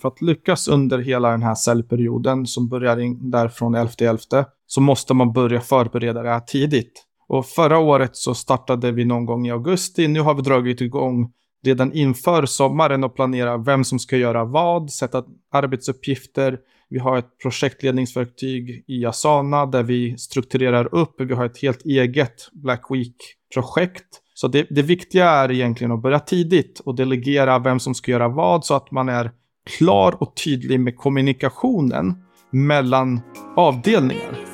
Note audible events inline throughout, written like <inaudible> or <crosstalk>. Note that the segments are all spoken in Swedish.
för att lyckas under hela den här säljperioden som börjar in där från 11.11 så måste man börja förbereda det här tidigt. Och förra året så startade vi någon gång i augusti. Nu har vi dragit igång redan inför sommaren och planera vem som ska göra vad, sätta arbetsuppgifter. Vi har ett projektledningsverktyg i Asana där vi strukturerar upp. Vi har ett helt eget Black Week-projekt. Så det, det viktiga är egentligen att börja tidigt och delegera vem som ska göra vad så att man är klar och tydlig med kommunikationen mellan avdelningar.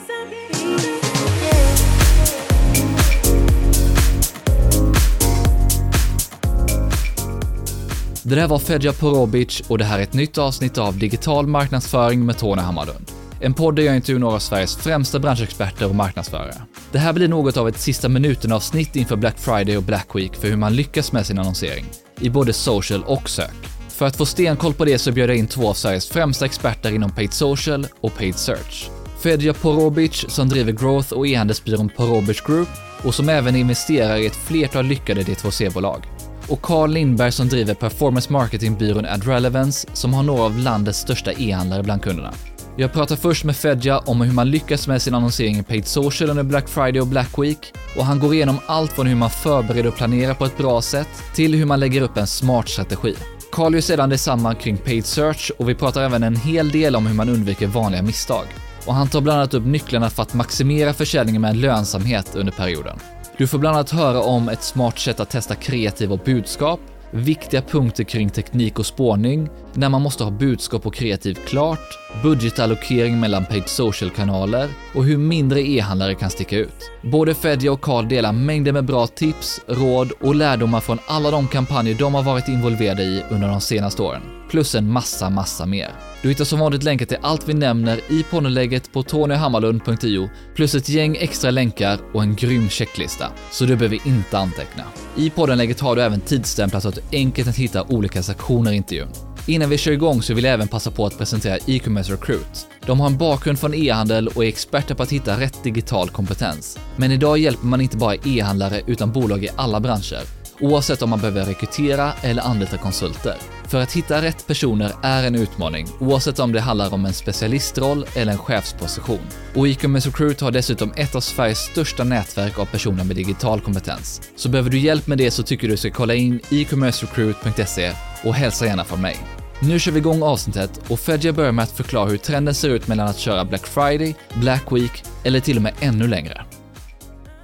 Det där var Fedja Porobic och det här är ett nytt avsnitt av Digital marknadsföring med Tony Hammarlund. En podd där jag intervjuar några av Sveriges främsta branschexperter och marknadsförare. Det här blir något av ett sista minuten-avsnitt inför Black Friday och Black Week för hur man lyckas med sin annonsering, i både social och sök. För att få stenkoll på det så bjöd jag in två av Sveriges främsta experter inom paid social och paid search. Fedja Porobic som driver growth och e-handelsbyrån Porobic Group och som även investerar i ett flertal lyckade D2C-bolag och Carl Lindberg som driver performance marketingbyrån AdRelevance som har några av landets största e-handlare bland kunderna. Jag pratar först med Fedja om hur man lyckas med sin annonsering i paid social under Black Friday och Black Week och han går igenom allt från hur man förbereder och planerar på ett bra sätt till hur man lägger upp en smart strategi. Carl gör sedan detsamma kring paid search och vi pratar även en hel del om hur man undviker vanliga misstag. Och han tar bland annat upp nycklarna för att maximera försäljningen med lönsamhet under perioden. Du får bland annat höra om ett smart sätt att testa kreativ och budskap, viktiga punkter kring teknik och spårning, när man måste ha budskap och kreativ klart, budgetallokering mellan paid social-kanaler och hur mindre e-handlare kan sticka ut. Både Fedja och Carl delar mängder med bra tips, råd och lärdomar från alla de kampanjer de har varit involverade i under de senaste åren. Plus en massa, massa mer. Du hittar som vanligt länkar till allt vi nämner i ponnylägget på tonyhammarlund.io plus ett gäng extra länkar och en grym checklista, så du behöver inte anteckna. I poddenlägget har du även tidsstämplat så att du enkelt kan hitta olika sektioner i intervjun. Innan vi kör igång så vill jag även passa på att presentera e-commerce recruit. De har en bakgrund från e-handel och är experter på att hitta rätt digital kompetens. Men idag hjälper man inte bara e-handlare utan bolag i alla branscher, oavsett om man behöver rekrytera eller anlita konsulter. För att hitta rätt personer är en utmaning, oavsett om det handlar om en specialistroll eller en chefsposition. Och e-commerce recruit har dessutom ett av Sveriges största nätverk av personer med digital kompetens. Så behöver du hjälp med det så tycker du ska kolla in e-commercerecruit.se och hälsa gärna från mig. Nu kör vi igång avsnittet och Fedja börjar med att förklara hur trenden ser ut mellan att köra Black Friday, Black Week eller till och med ännu längre.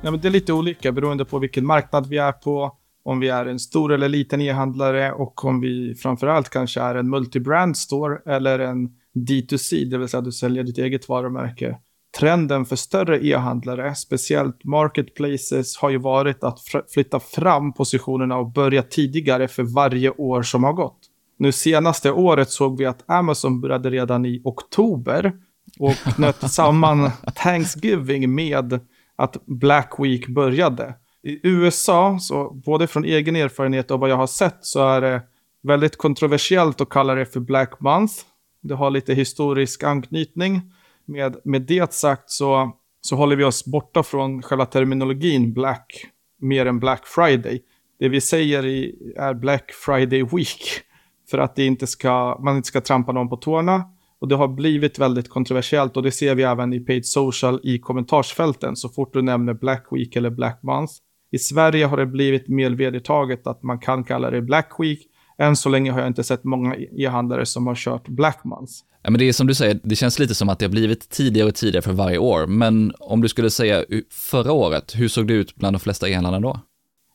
Ja, men det är lite olika beroende på vilken marknad vi är på, om vi är en stor eller liten e-handlare och om vi framförallt kanske är en multibrand store eller en D2C, det vill säga att du säljer ditt eget varumärke. Trenden för större e-handlare, speciellt marketplaces, har ju varit att flytta fram positionerna och börja tidigare för varje år som har gått. Nu senaste året såg vi att Amazon började redan i oktober och <laughs> knöt samman Thanksgiving med att Black Week började. I USA, så både från egen erfarenhet och vad jag har sett, så är det väldigt kontroversiellt att kalla det för Black Month. Det har lite historisk anknytning. Med, med det sagt så, så håller vi oss borta från själva terminologin Black mer än Black Friday. Det vi säger i, är Black Friday Week för att det inte ska, man inte ska trampa någon på tårna. Och det har blivit väldigt kontroversiellt och det ser vi även i paid social i kommentarsfälten så fort du nämner Black Week eller Black Month. I Sverige har det blivit mer vedertaget att man kan kalla det Black Week. Än så länge har jag inte sett många e-handlare som har kört Black Month. Ja, men det är som du säger, det känns lite som att det har blivit tidigare och tidigare för varje år. Men om du skulle säga förra året, hur såg det ut bland de flesta e-handlarna då?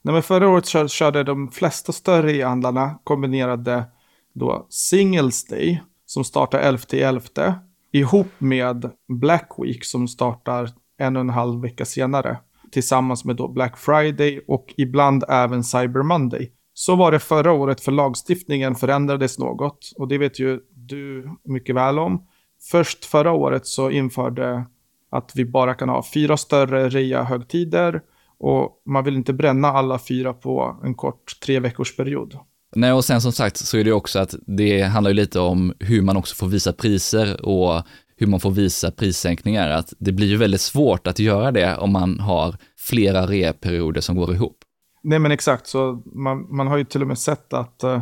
Nej, men förra året körde de flesta större e-handlarna kombinerade då Singles Day som startar 11.11 ihop med Black Week som startar en och en halv vecka senare tillsammans med då Black Friday och ibland även Cyber Monday. Så var det förra året för lagstiftningen förändrades något och det vet ju du mycket väl om. Först förra året så införde att vi bara kan ha fyra större rea-högtider och man vill inte bränna alla fyra på en kort tre veckors period. Nej, och sen som sagt så är det också att det handlar ju lite om hur man också får visa priser och hur man får visa prissänkningar. Att det blir ju väldigt svårt att göra det om man har flera reperioder som går ihop. Nej, men exakt. Så man, man har ju till och med sett att uh,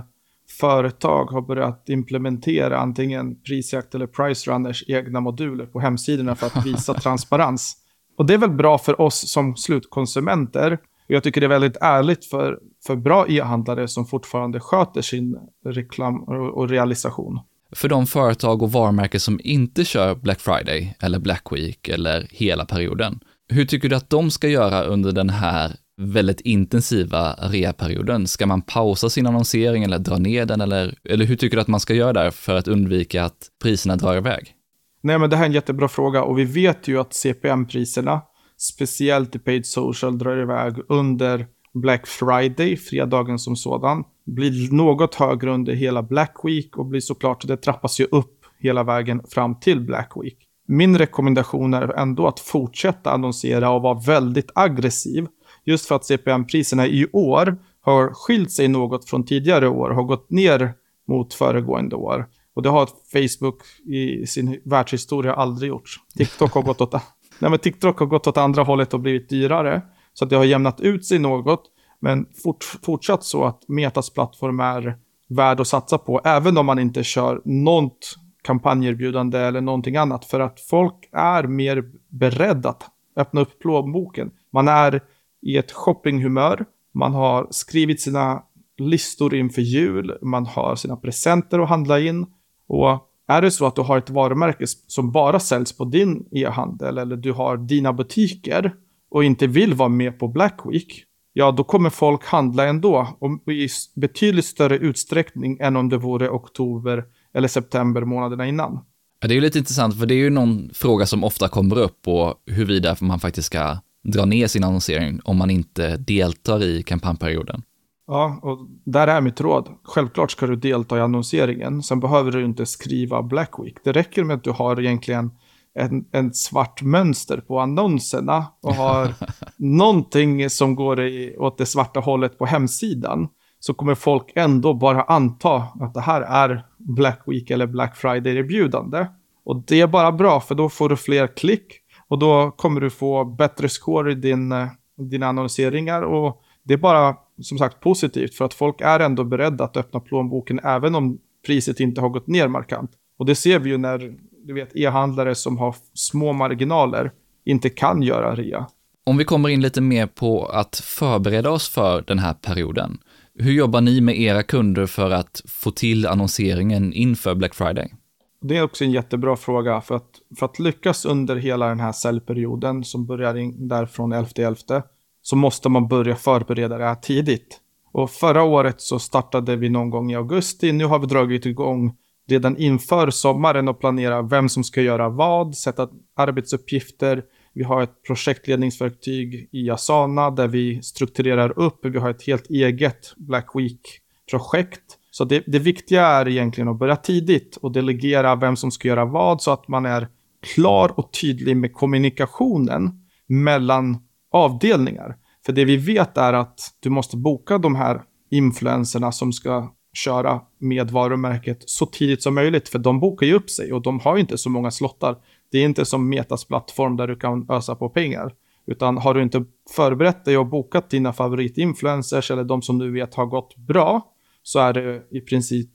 företag har börjat implementera antingen Prisjakt eller Price Runners egna moduler på hemsidorna för att visa <laughs> transparens. Och det är väl bra för oss som slutkonsumenter. Jag tycker det är väldigt ärligt för, för bra e-handlare som fortfarande sköter sin reklam och, och realisation. För de företag och varumärken som inte kör Black Friday eller Black Week eller hela perioden, hur tycker du att de ska göra under den här väldigt intensiva reaperioden? Ska man pausa sin annonsering eller dra ner den eller, eller hur tycker du att man ska göra där för att undvika att priserna drar iväg? Nej, men det här är en jättebra fråga och vi vet ju att CPM-priserna, speciellt i paid social, drar iväg under Black Friday, fredagen som sådan, blir något högre under hela Black Week och blir såklart, det trappas ju upp hela vägen fram till Black Week. Min rekommendation är ändå att fortsätta annonsera och vara väldigt aggressiv. Just för att CPM-priserna i år har skilt sig något från tidigare år, har gått ner mot föregående år. Och det har Facebook i sin världshistoria aldrig gjort. TikTok har gått åt, nej, men TikTok har gått åt andra hållet och blivit dyrare. Så det har jämnat ut sig något. Men fort, fortsatt så att Metas plattform är värd att satsa på, även om man inte kör något kampanjerbjudande eller någonting annat. För att folk är mer beredda att öppna upp plånboken. Man är i ett shoppinghumör, man har skrivit sina listor inför jul, man har sina presenter att handla in. Och är det så att du har ett varumärke som bara säljs på din e-handel eller du har dina butiker och inte vill vara med på Black Week, ja då kommer folk handla ändå och i betydligt större utsträckning än om det vore oktober eller september månaderna innan. Ja, det är ju lite intressant, för det är ju någon fråga som ofta kommer upp och huruvida man faktiskt ska dra ner sin annonsering om man inte deltar i kampanjperioden. Ja, och där är mitt råd. Självklart ska du delta i annonseringen. Sen behöver du inte skriva Black Week. Det räcker med att du har egentligen en, en svart mönster på annonserna och har <laughs> någonting som går i, åt det svarta hållet på hemsidan. Så kommer folk ändå bara anta att det här är Black Week eller Black Friday-erbjudande. Och det är bara bra för då får du fler klick och då kommer du få bättre score i din, eh, dina annonseringar och det är bara som sagt positivt för att folk är ändå beredda att öppna plånboken även om priset inte har gått ner markant. Och det ser vi ju när du vet e-handlare som har små marginaler inte kan göra rea. Om vi kommer in lite mer på att förbereda oss för den här perioden. Hur jobbar ni med era kunder för att få till annonseringen inför Black Friday? Det är också en jättebra fråga. För att, för att lyckas under hela den här säljperioden som börjar in där från 11.11 så måste man börja förbereda det här tidigt. Och förra året så startade vi någon gång i augusti. Nu har vi dragit igång redan inför sommaren och planera vem som ska göra vad, sätta arbetsuppgifter. Vi har ett projektledningsverktyg i Asana där vi strukturerar upp. Vi har ett helt eget Black Week-projekt så det, det viktiga är egentligen att börja tidigt och delegera vem som ska göra vad så att man är klar och tydlig med kommunikationen mellan avdelningar. För det vi vet är att du måste boka de här influenserna som ska köra med varumärket så tidigt som möjligt, för de bokar ju upp sig och de har inte så många slottar. Det är inte som Metas plattform där du kan ösa på pengar. Utan har du inte förberett dig och bokat dina favoritinfluencers eller de som du vet har gått bra, så är det i princip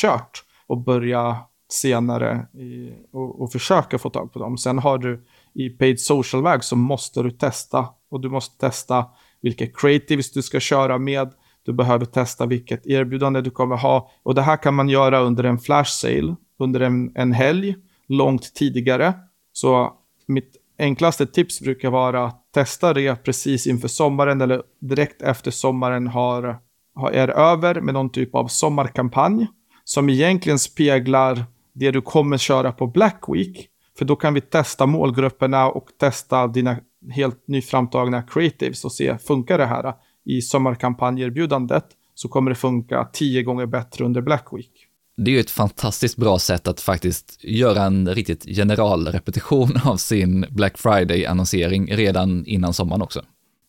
kört och börja senare i, och, och, försöka få tag på dem. Sen har du i paid social-väg så måste du testa och du måste testa vilka creatives du ska köra med. Du behöver testa vilket erbjudande du kommer ha och det här kan man göra under en flash sale under en, en helg långt tidigare. Så mitt enklaste tips brukar vara att testa det precis inför sommaren eller direkt efter sommaren har är över med någon typ av sommarkampanj som egentligen speglar det du kommer köra på Black Week. För då kan vi testa målgrupperna och testa dina helt nyframtagna creatives och se, funkar det här i sommarkampanjerbjudandet så kommer det funka tio gånger bättre under Black Week. Det är ju ett fantastiskt bra sätt att faktiskt göra en riktigt generalrepetition <laughs> av sin Black Friday-annonsering redan innan sommaren också.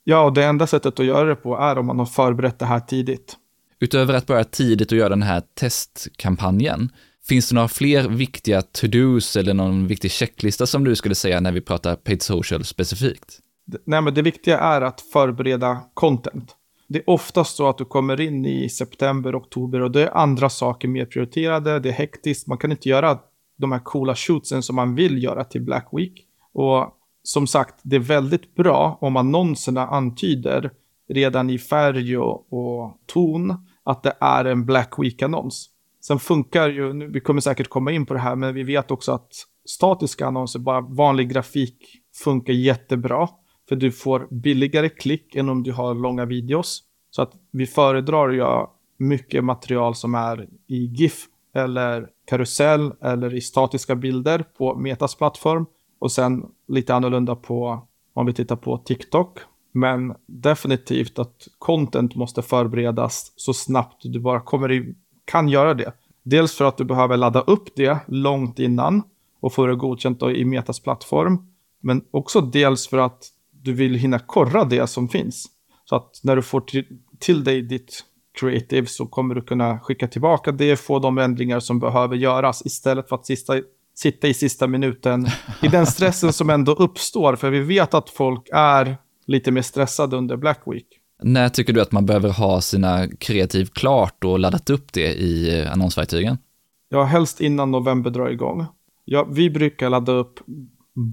Ja, och det enda sättet att göra det på är om man har förberett det här tidigt. Utöver att börja tidigt och göra den här testkampanjen, finns det några fler viktiga to-dos eller någon viktig checklista som du skulle säga när vi pratar paid social specifikt? Nej, men det viktiga är att förbereda content. Det är oftast så att du kommer in i september, oktober och det är andra saker mer prioriterade, det är hektiskt, man kan inte göra de här coola shootsen som man vill göra till Black Week. Och som sagt, det är väldigt bra om annonserna antyder redan i färg och, och ton att det är en Black Week-annons. Sen funkar ju, nu, vi kommer säkert komma in på det här, men vi vet också att statiska annonser, bara vanlig grafik, funkar jättebra. För du får billigare klick än om du har långa videos. Så att vi föredrar ju mycket material som är i GIF eller karusell eller i statiska bilder på Metas plattform. Och sen lite annorlunda på om vi tittar på TikTok. Men definitivt att content måste förberedas så snabbt du bara kommer i, kan göra det. Dels för att du behöver ladda upp det långt innan och få det godkänt i Metas plattform. Men också dels för att du vill hinna korra det som finns. Så att när du får till, till dig ditt creative så kommer du kunna skicka tillbaka det, få de ändringar som behöver göras istället för att sista, sitta i sista minuten <laughs> i den stressen som ändå uppstår. För vi vet att folk är lite mer stressade under Black Week. När tycker du att man behöver ha sina kreativ klart och laddat upp det i eh, annonsverktygen? Ja, helst innan november drar igång. Ja, vi brukar ladda upp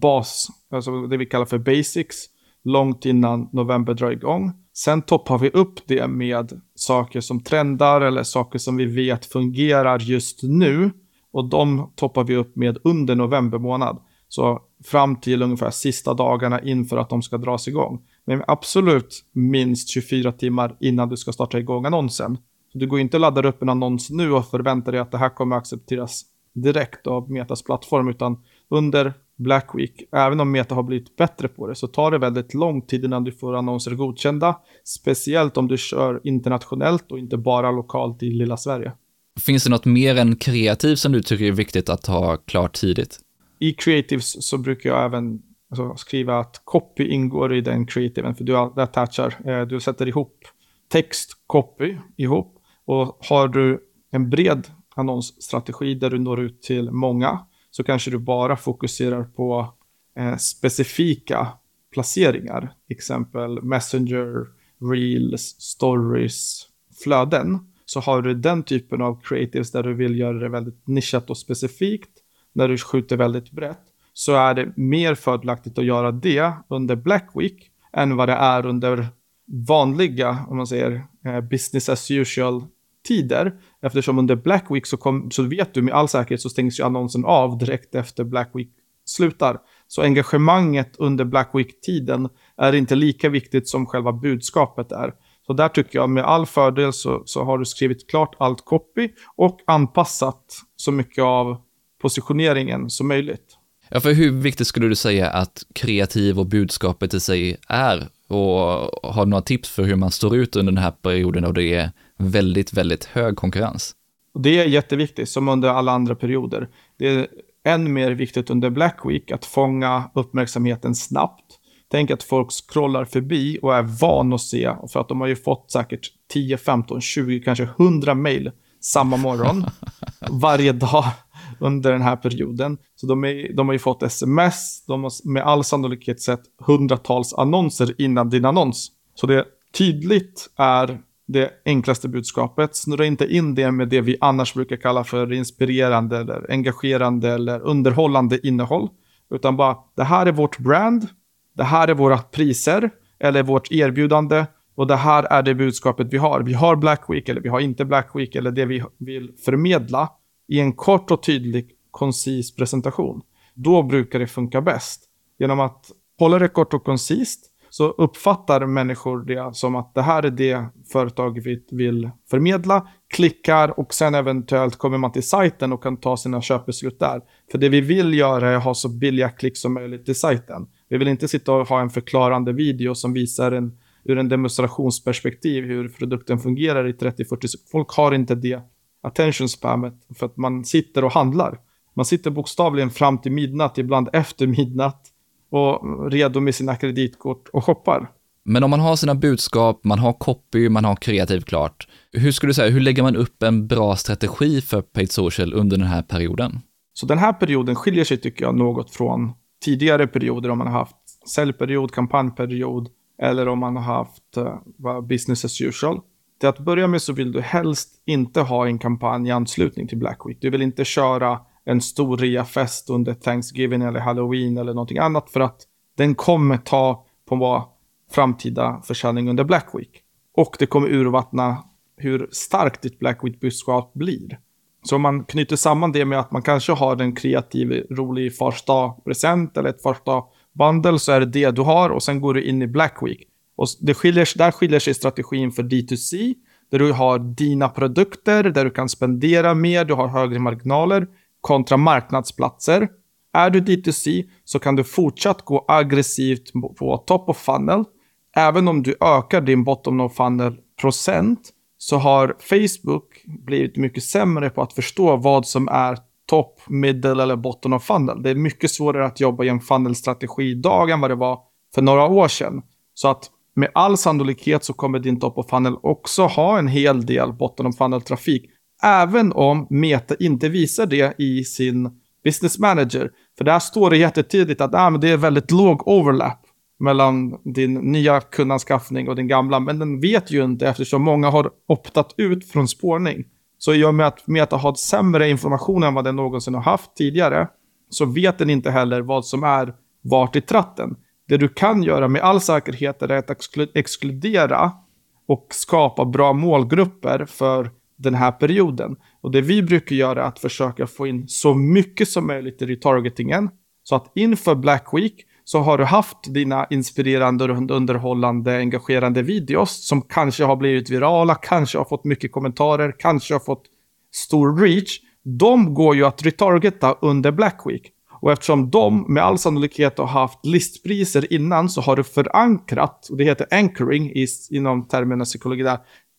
bas, alltså det vi kallar för basics, långt innan november drar igång. Sen toppar vi upp det med saker som trendar eller saker som vi vet fungerar just nu. Och de toppar vi upp med under november månad. Så fram till ungefär sista dagarna inför att de ska dras igång. Men absolut minst 24 timmar innan du ska starta igång annonsen. Så du går inte och laddar upp en annons nu och förväntar dig att det här kommer accepteras direkt av Metas plattform, utan under Black Week, även om Meta har blivit bättre på det, så tar det väldigt lång tid innan du får annonser godkända. Speciellt om du kör internationellt och inte bara lokalt i lilla Sverige. Finns det något mer än kreativ som du tycker är viktigt att ha klart tidigt? I creatives så brukar jag även alltså, skriva att copy ingår i den creativen, för du attachar, eh, du sätter ihop text, copy ihop. Och har du en bred annonsstrategi där du når ut till många, så kanske du bara fokuserar på eh, specifika placeringar, exempel Messenger, Reels, Stories, flöden. Så har du den typen av creatives där du vill göra det väldigt nischat och specifikt, när du skjuter väldigt brett, så är det mer fördelaktigt att göra det under Black Week än vad det är under vanliga, om man säger, eh, business as usual tider. Eftersom under Black Week så, kom, så vet du med all säkerhet så stängs ju annonsen av direkt efter Black Week slutar. Så engagemanget under Black Week-tiden är inte lika viktigt som själva budskapet är. Så där tycker jag med all fördel så, så har du skrivit klart allt copy och anpassat så mycket av positioneringen som möjligt. Ja, för hur viktigt skulle du säga att kreativ och budskapet i sig är? Och har du några tips för hur man står ut under den här perioden och det är väldigt, väldigt hög konkurrens? Det är jätteviktigt, som under alla andra perioder. Det är än mer viktigt under Black Week att fånga uppmärksamheten snabbt. Tänk att folk scrollar förbi och är van att se, för att de har ju fått säkert 10, 15, 20, kanske 100 mejl samma morgon, <laughs> varje dag under den här perioden. Så de, är, de har ju fått sms, de har med all sannolikhet sett hundratals annonser innan din annons. Så det tydligt är det enklaste budskapet. Snurra inte in det med det vi annars brukar kalla för inspirerande eller engagerande eller underhållande innehåll. Utan bara, det här är vårt brand, det här är våra priser eller vårt erbjudande och det här är det budskapet vi har. Vi har Black Week eller vi har inte Black Week eller det vi vill förmedla i en kort och tydlig koncis presentation. Då brukar det funka bäst. Genom att hålla det kort och koncist så uppfattar människor det som att det här är det företaget vill förmedla, klickar och sen eventuellt kommer man till sajten och kan ta sina köpbeslut där. För det vi vill göra är att ha så billiga klick som möjligt till sajten. Vi vill inte sitta och ha en förklarande video som visar en, ur en demonstrationsperspektiv hur produkten fungerar i 30-40 sekunder. Folk har inte det attention spammet för att man sitter och handlar. Man sitter bokstavligen fram till midnatt, ibland efter midnatt och redo med sina kreditkort och shoppar. Men om man har sina budskap, man har copy, man har kreativ klart. Hur skulle du säga, hur lägger man upp en bra strategi för paid social under den här perioden? Så den här perioden skiljer sig tycker jag något från tidigare perioder om man har haft säljperiod, kampanjperiod eller om man har haft uh, business as usual. Till att börja med så vill du helst inte ha en kampanj i anslutning till Black Week. Du vill inte köra en stor reafest under Thanksgiving eller Halloween eller någonting annat för att den kommer ta på vad framtida försäljning under Black Week. Och det kommer urvattna hur starkt ditt Black Week-budskap blir. Så om man knyter samman det med att man kanske har en kreativ, rolig första present eller ett första bundle så är det det du har och sen går du in i Black Week. Och det skiljer, där skiljer sig strategin för D2C, där du har dina produkter, där du kan spendera mer, du har högre marginaler, kontra marknadsplatser. Är du D2C så kan du fortsatt gå aggressivt på top of funnel. Även om du ökar din bottom of funnel procent så har Facebook blivit mycket sämre på att förstå vad som är top, middle eller bottom of funnel. Det är mycket svårare att jobba i en funnelstrategi idag än vad det var för några år sedan. Så att med all sannolikhet så kommer din top of funnel också ha en hel del bottom of funnel-trafik. Även om Meta inte visar det i sin business manager. För där står det jättetydligt att ah, men det är väldigt låg overlap mellan din nya kundanskaffning och din gamla. Men den vet ju inte eftersom många har optat ut från spårning. Så i och med att Meta har sämre information än vad den någonsin har haft tidigare så vet den inte heller vad som är vart i tratten. Det du kan göra med all säkerhet är att exkludera och skapa bra målgrupper för den här perioden. Och det vi brukar göra är att försöka få in så mycket som möjligt i retargetingen. Så att inför Black Week så har du haft dina inspirerande, underhållande, engagerande videos som kanske har blivit virala, kanske har fått mycket kommentarer, kanske har fått stor reach. De går ju att retargeta under Black Week. Och eftersom de med all sannolikhet har haft listpriser innan så har du förankrat, och det heter anchoring i, inom termerna psykologi där,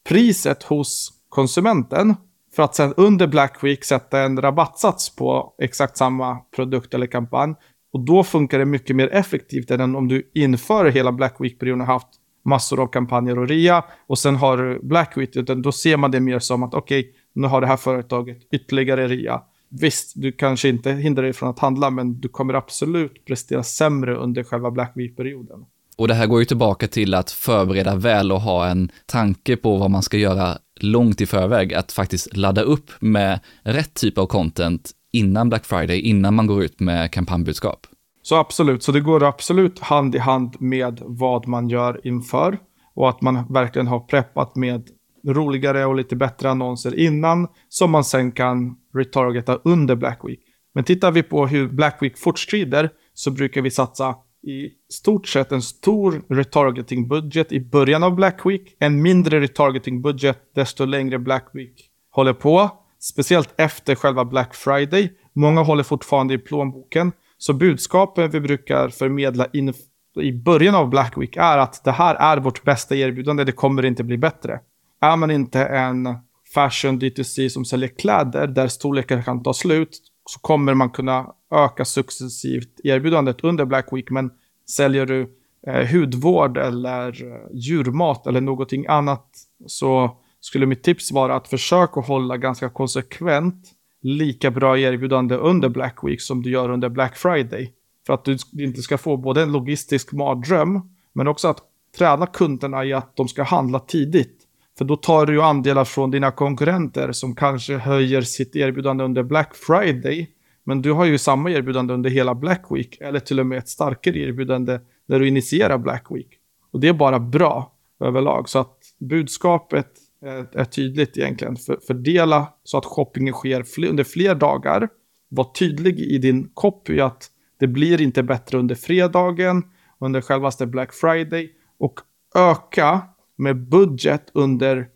priset hos konsumenten för att sen under Black Week sätta en rabattsats på exakt samma produkt eller kampanj. Och då funkar det mycket mer effektivt än om du inför hela Black Week-perioden och haft massor av kampanjer och rea och sen har du Black Week, utan då ser man det mer som att okej, okay, nu har det här företaget ytterligare rea. Visst, du kanske inte hindrar dig från att handla, men du kommer absolut prestera sämre under själva Black Week-perioden. Och det här går ju tillbaka till att förbereda väl och ha en tanke på vad man ska göra långt i förväg, att faktiskt ladda upp med rätt typ av content innan Black Friday, innan man går ut med kampanjbudskap. Så absolut, så det går absolut hand i hand med vad man gör inför och att man verkligen har preppat med roligare och lite bättre annonser innan som man sen kan retargeta under Black Week. Men tittar vi på hur Black Week fortskrider så brukar vi satsa i stort sett en stor retargeting-budget i början av Black Week, en mindre retargeting-budget desto längre Black Week håller på. Speciellt efter själva Black Friday. Många håller fortfarande i plånboken. Så budskapen vi brukar förmedla in i början av Black Week är att det här är vårt bästa erbjudande, det kommer inte bli bättre. Är man inte en fashion DTC som säljer kläder där storlekar kan ta slut så kommer man kunna öka successivt erbjudandet under Black Week. Men säljer du eh, hudvård eller eh, djurmat eller någonting annat så skulle mitt tips vara att försöka hålla ganska konsekvent lika bra erbjudande under Black Week som du gör under Black Friday. För att du inte ska få både en logistisk mardröm men också att träna kunderna i att de ska handla tidigt. För då tar du ju andelar från dina konkurrenter som kanske höjer sitt erbjudande under Black Friday. Men du har ju samma erbjudande under hela Black Week. Eller till och med ett starkare erbjudande när du initierar Black Week. Och det är bara bra överlag. Så att budskapet är, är tydligt egentligen. För, fördela så att shoppingen sker fl under fler dagar. Var tydlig i din copy att det blir inte bättre under fredagen, under självaste Black Friday. Och öka med budget under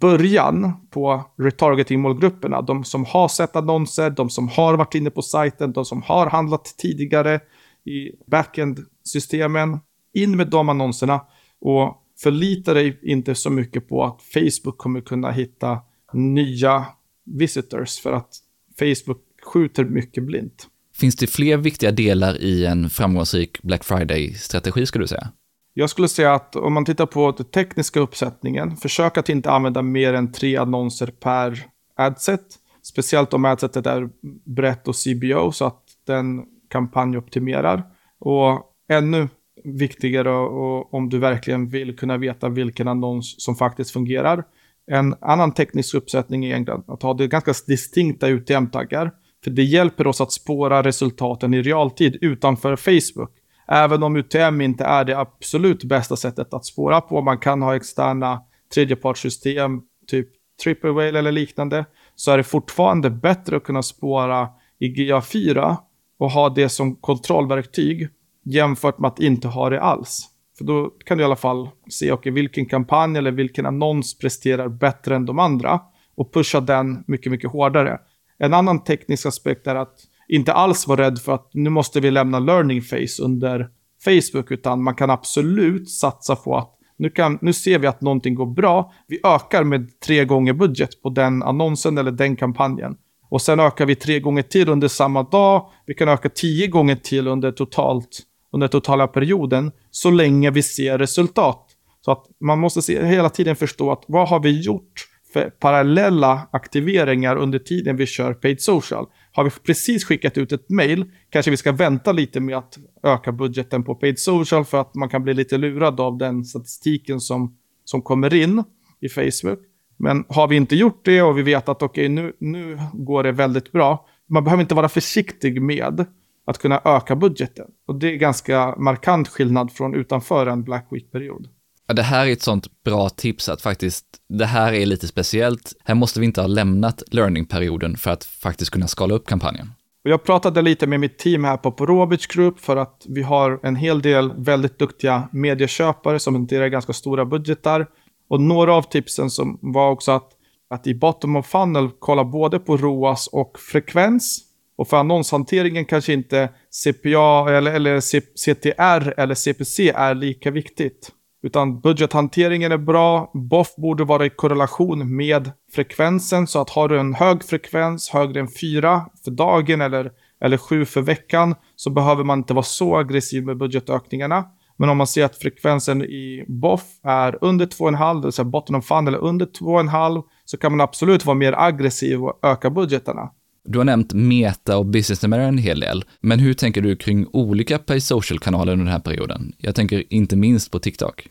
början på retargeting-målgrupperna. De som har sett annonser, de som har varit inne på sajten, de som har handlat tidigare i backend-systemen. In med de annonserna och förlita dig inte så mycket på att Facebook kommer kunna hitta nya visitors för att Facebook skjuter mycket blint. Finns det fler viktiga delar i en framgångsrik Black Friday-strategi skulle du säga? Jag skulle säga att om man tittar på den tekniska uppsättningen, försök att inte använda mer än tre annonser per adset. Speciellt om adsetet är brett och CBO så att den kampanjoptimerar. Och ännu viktigare och, om du verkligen vill kunna veta vilken annons som faktiskt fungerar. En annan teknisk uppsättning är egentligen att ha det ganska distinkta UTM-taggar. För det hjälper oss att spåra resultaten i realtid utanför Facebook. Även om UTM inte är det absolut bästa sättet att spåra på. Man kan ha externa tredjepartssystem, typ Triple Whale eller liknande. Så är det fortfarande bättre att kunna spåra i GA4 och ha det som kontrollverktyg jämfört med att inte ha det alls. För då kan du i alla fall se okay, vilken kampanj eller vilken annons presterar bättre än de andra och pusha den mycket, mycket hårdare. En annan teknisk aspekt är att inte alls vara rädd för att nu måste vi lämna learning phase under Facebook, utan man kan absolut satsa på att nu, kan, nu ser vi att någonting går bra. Vi ökar med tre gånger budget på den annonsen eller den kampanjen. Och sen ökar vi tre gånger till under samma dag. Vi kan öka tio gånger till under, totalt, under totala perioden, så länge vi ser resultat. Så att man måste se, hela tiden förstå att vad har vi gjort för parallella aktiveringar under tiden vi kör paid social. Har vi precis skickat ut ett mail, kanske vi ska vänta lite med att öka budgeten på paid social för att man kan bli lite lurad av den statistiken som, som kommer in i Facebook. Men har vi inte gjort det och vi vet att okej, okay, nu, nu går det väldigt bra. Man behöver inte vara försiktig med att kunna öka budgeten. Och det är ganska markant skillnad från utanför en Black Week-period. Ja, det här är ett sånt bra tips att faktiskt, det här är lite speciellt. Här måste vi inte ha lämnat learning-perioden för att faktiskt kunna skala upp kampanjen. Jag pratade lite med mitt team här på Porobic Group för att vi har en hel del väldigt duktiga medieköpare som hanterar ganska stora budgetar. Och några av tipsen som var också att, att i bottom of funnel kolla både på ROAS och frekvens. Och för annonshanteringen kanske inte CPA eller, eller CTR eller CPC är lika viktigt. Utan budgethanteringen är bra. BOF borde vara i korrelation med frekvensen. Så att har du en hög frekvens, högre än 4 för dagen eller, eller 7 för veckan, så behöver man inte vara så aggressiv med budgetökningarna. Men om man ser att frekvensen i BOF är under 2,5, det vill säga botten of fund eller under 2,5, så kan man absolut vara mer aggressiv och öka budgetarna. Du har nämnt Meta och Business America en hel del, men hur tänker du kring olika pay social-kanaler under den här perioden? Jag tänker inte minst på TikTok.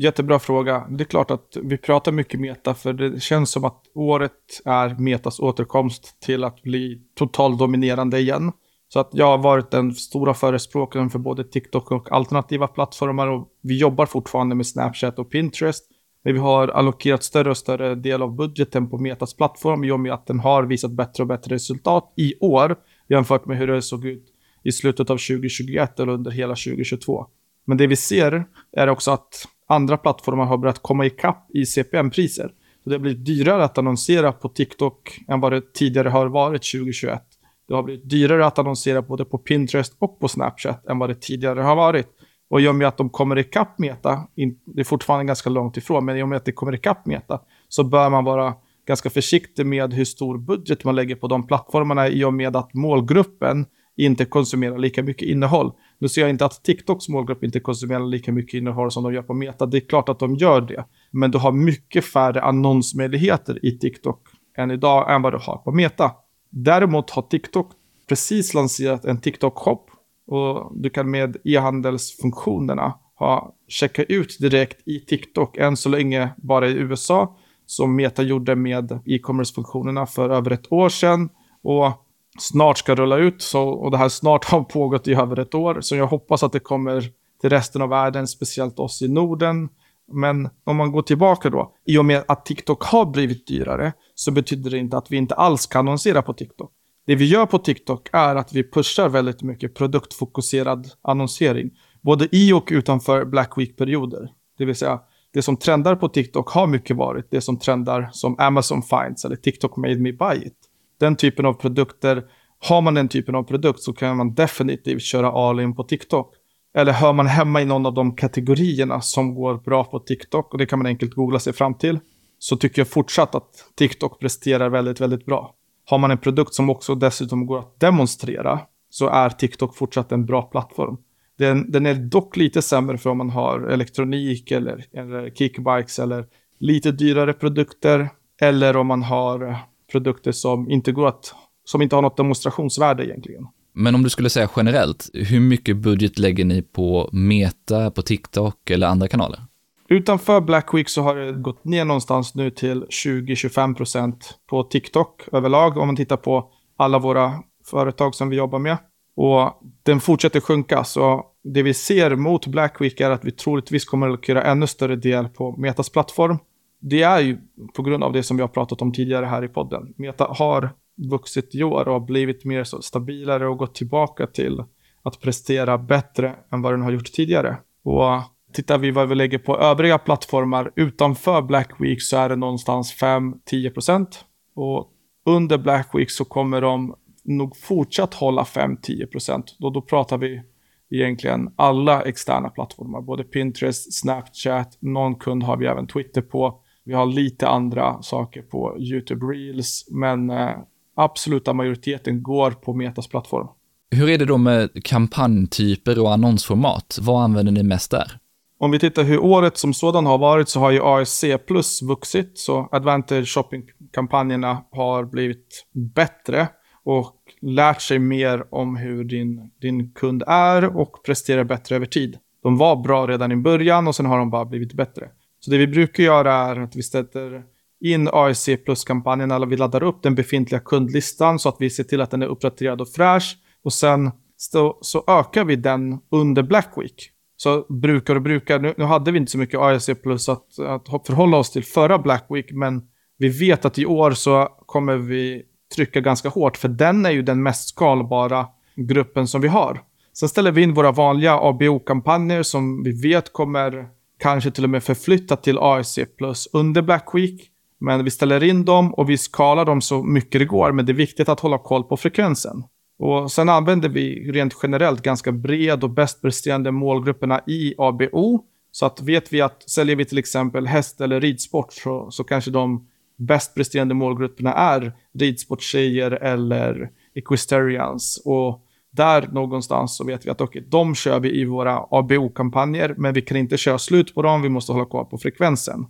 Jättebra fråga. Det är klart att vi pratar mycket meta för det känns som att året är metas återkomst till att bli totaldominerande igen. Så att jag har varit den stora förespråkaren för både TikTok och alternativa plattformar och vi jobbar fortfarande med Snapchat och Pinterest. Men vi har allokerat större och större del av budgeten på Metas plattform i och med att den har visat bättre och bättre resultat i år jämfört med hur det såg ut i slutet av 2021 eller under hela 2022. Men det vi ser är också att andra plattformar har börjat komma ikapp i CPM-priser. Så det har blivit dyrare att annonsera på TikTok än vad det tidigare har varit 2021. Det har blivit dyrare att annonsera både på Pinterest och på Snapchat än vad det tidigare har varit. Och i och med att de kommer ikapp Meta, det är fortfarande ganska långt ifrån, men i och med att det kommer ikapp Meta så bör man vara ganska försiktig med hur stor budget man lägger på de plattformarna i och med att målgruppen inte konsumerar lika mycket innehåll. Nu ser jag inte att TikToks målgrupp inte konsumerar lika mycket innehåll som de gör på Meta. Det är klart att de gör det. Men du har mycket färre annonsmöjligheter i TikTok än idag än vad du har på Meta. Däremot har TikTok precis lanserat en TikTok-shop och du kan med e-handelsfunktionerna ha checka ut direkt i TikTok, än så länge bara i USA, som Meta gjorde med e-commerce-funktionerna för över ett år sedan. Och snart ska rulla ut. Så, och det här snart har pågått i över ett år. Så jag hoppas att det kommer till resten av världen, speciellt oss i Norden. Men om man går tillbaka då, i och med att TikTok har blivit dyrare så betyder det inte att vi inte alls kan annonsera på TikTok. Det vi gör på TikTok är att vi pushar väldigt mycket produktfokuserad annonsering, både i och utanför Black Week-perioder. Det vill säga, det som trendar på TikTok har mycket varit det som trendar som Amazon Finds eller TikTok made me buy it den typen av produkter, har man den typen av produkt så kan man definitivt köra all in på TikTok. Eller hör man hemma i någon av de kategorierna som går bra på TikTok, och det kan man enkelt googla sig fram till, så tycker jag fortsatt att TikTok presterar väldigt, väldigt bra. Har man en produkt som också dessutom går att demonstrera, så är TikTok fortsatt en bra plattform. Den, den är dock lite sämre för om man har elektronik eller, eller kickbikes eller lite dyrare produkter, eller om man har produkter som inte går att, som inte har något demonstrationsvärde egentligen. Men om du skulle säga generellt, hur mycket budget lägger ni på Meta, på TikTok eller andra kanaler? Utanför Black Week så har det gått ner någonstans nu till 20-25% på TikTok överlag om man tittar på alla våra företag som vi jobbar med. Och den fortsätter sjunka, så det vi ser mot Black Week är att vi troligtvis kommer att göra ännu större del på Metas plattform. Det är ju på grund av det som vi har pratat om tidigare här i podden. Meta har vuxit i år och blivit mer så stabilare och gått tillbaka till att prestera bättre än vad den har gjort tidigare. Och tittar vi vad vi lägger på övriga plattformar utanför Black Week så är det någonstans 5-10%. Och under Black Week så kommer de nog fortsatt hålla 5-10%. Då, då pratar vi egentligen alla externa plattformar, både Pinterest, Snapchat, någon kund har vi även Twitter på. Vi har lite andra saker på YouTube Reels, men eh, absoluta majoriteten går på Metas plattform. Hur är det då med kampanjtyper och annonsformat? Vad använder ni mest där? Om vi tittar hur året som sådan har varit så har ju ASC plus vuxit, så Advantage Shopping-kampanjerna har blivit bättre och lärt sig mer om hur din, din kund är och presterar bättre över tid. De var bra redan i början och sen har de bara blivit bättre. Så det vi brukar göra är att vi sätter in AIC plus-kampanjen eller vi laddar upp den befintliga kundlistan så att vi ser till att den är uppdaterad och fräsch och sen så, så ökar vi den under Black Week. Så brukar och brukar, nu, nu hade vi inte så mycket AIC plus att, att förhålla oss till förra Black Week men vi vet att i år så kommer vi trycka ganska hårt, för den är ju den mest skalbara gruppen som vi har. Sen ställer vi in våra vanliga ABO-kampanjer som vi vet kommer kanske till och med förflyttat till AIC plus under Black Week. Men vi ställer in dem och vi skalar dem så mycket det går, men det är viktigt att hålla koll på frekvensen. Och sen använder vi rent generellt ganska bred och bäst presterande målgrupperna i ABO. Så att vet vi att säljer vi till exempel häst eller ridsport så, så kanske de bäst presterande målgrupperna är ridsporttjejer eller equestrians. Och där någonstans så vet vi att okay, de kör vi i våra ABO-kampanjer, men vi kan inte köra slut på dem, vi måste hålla koll på frekvensen.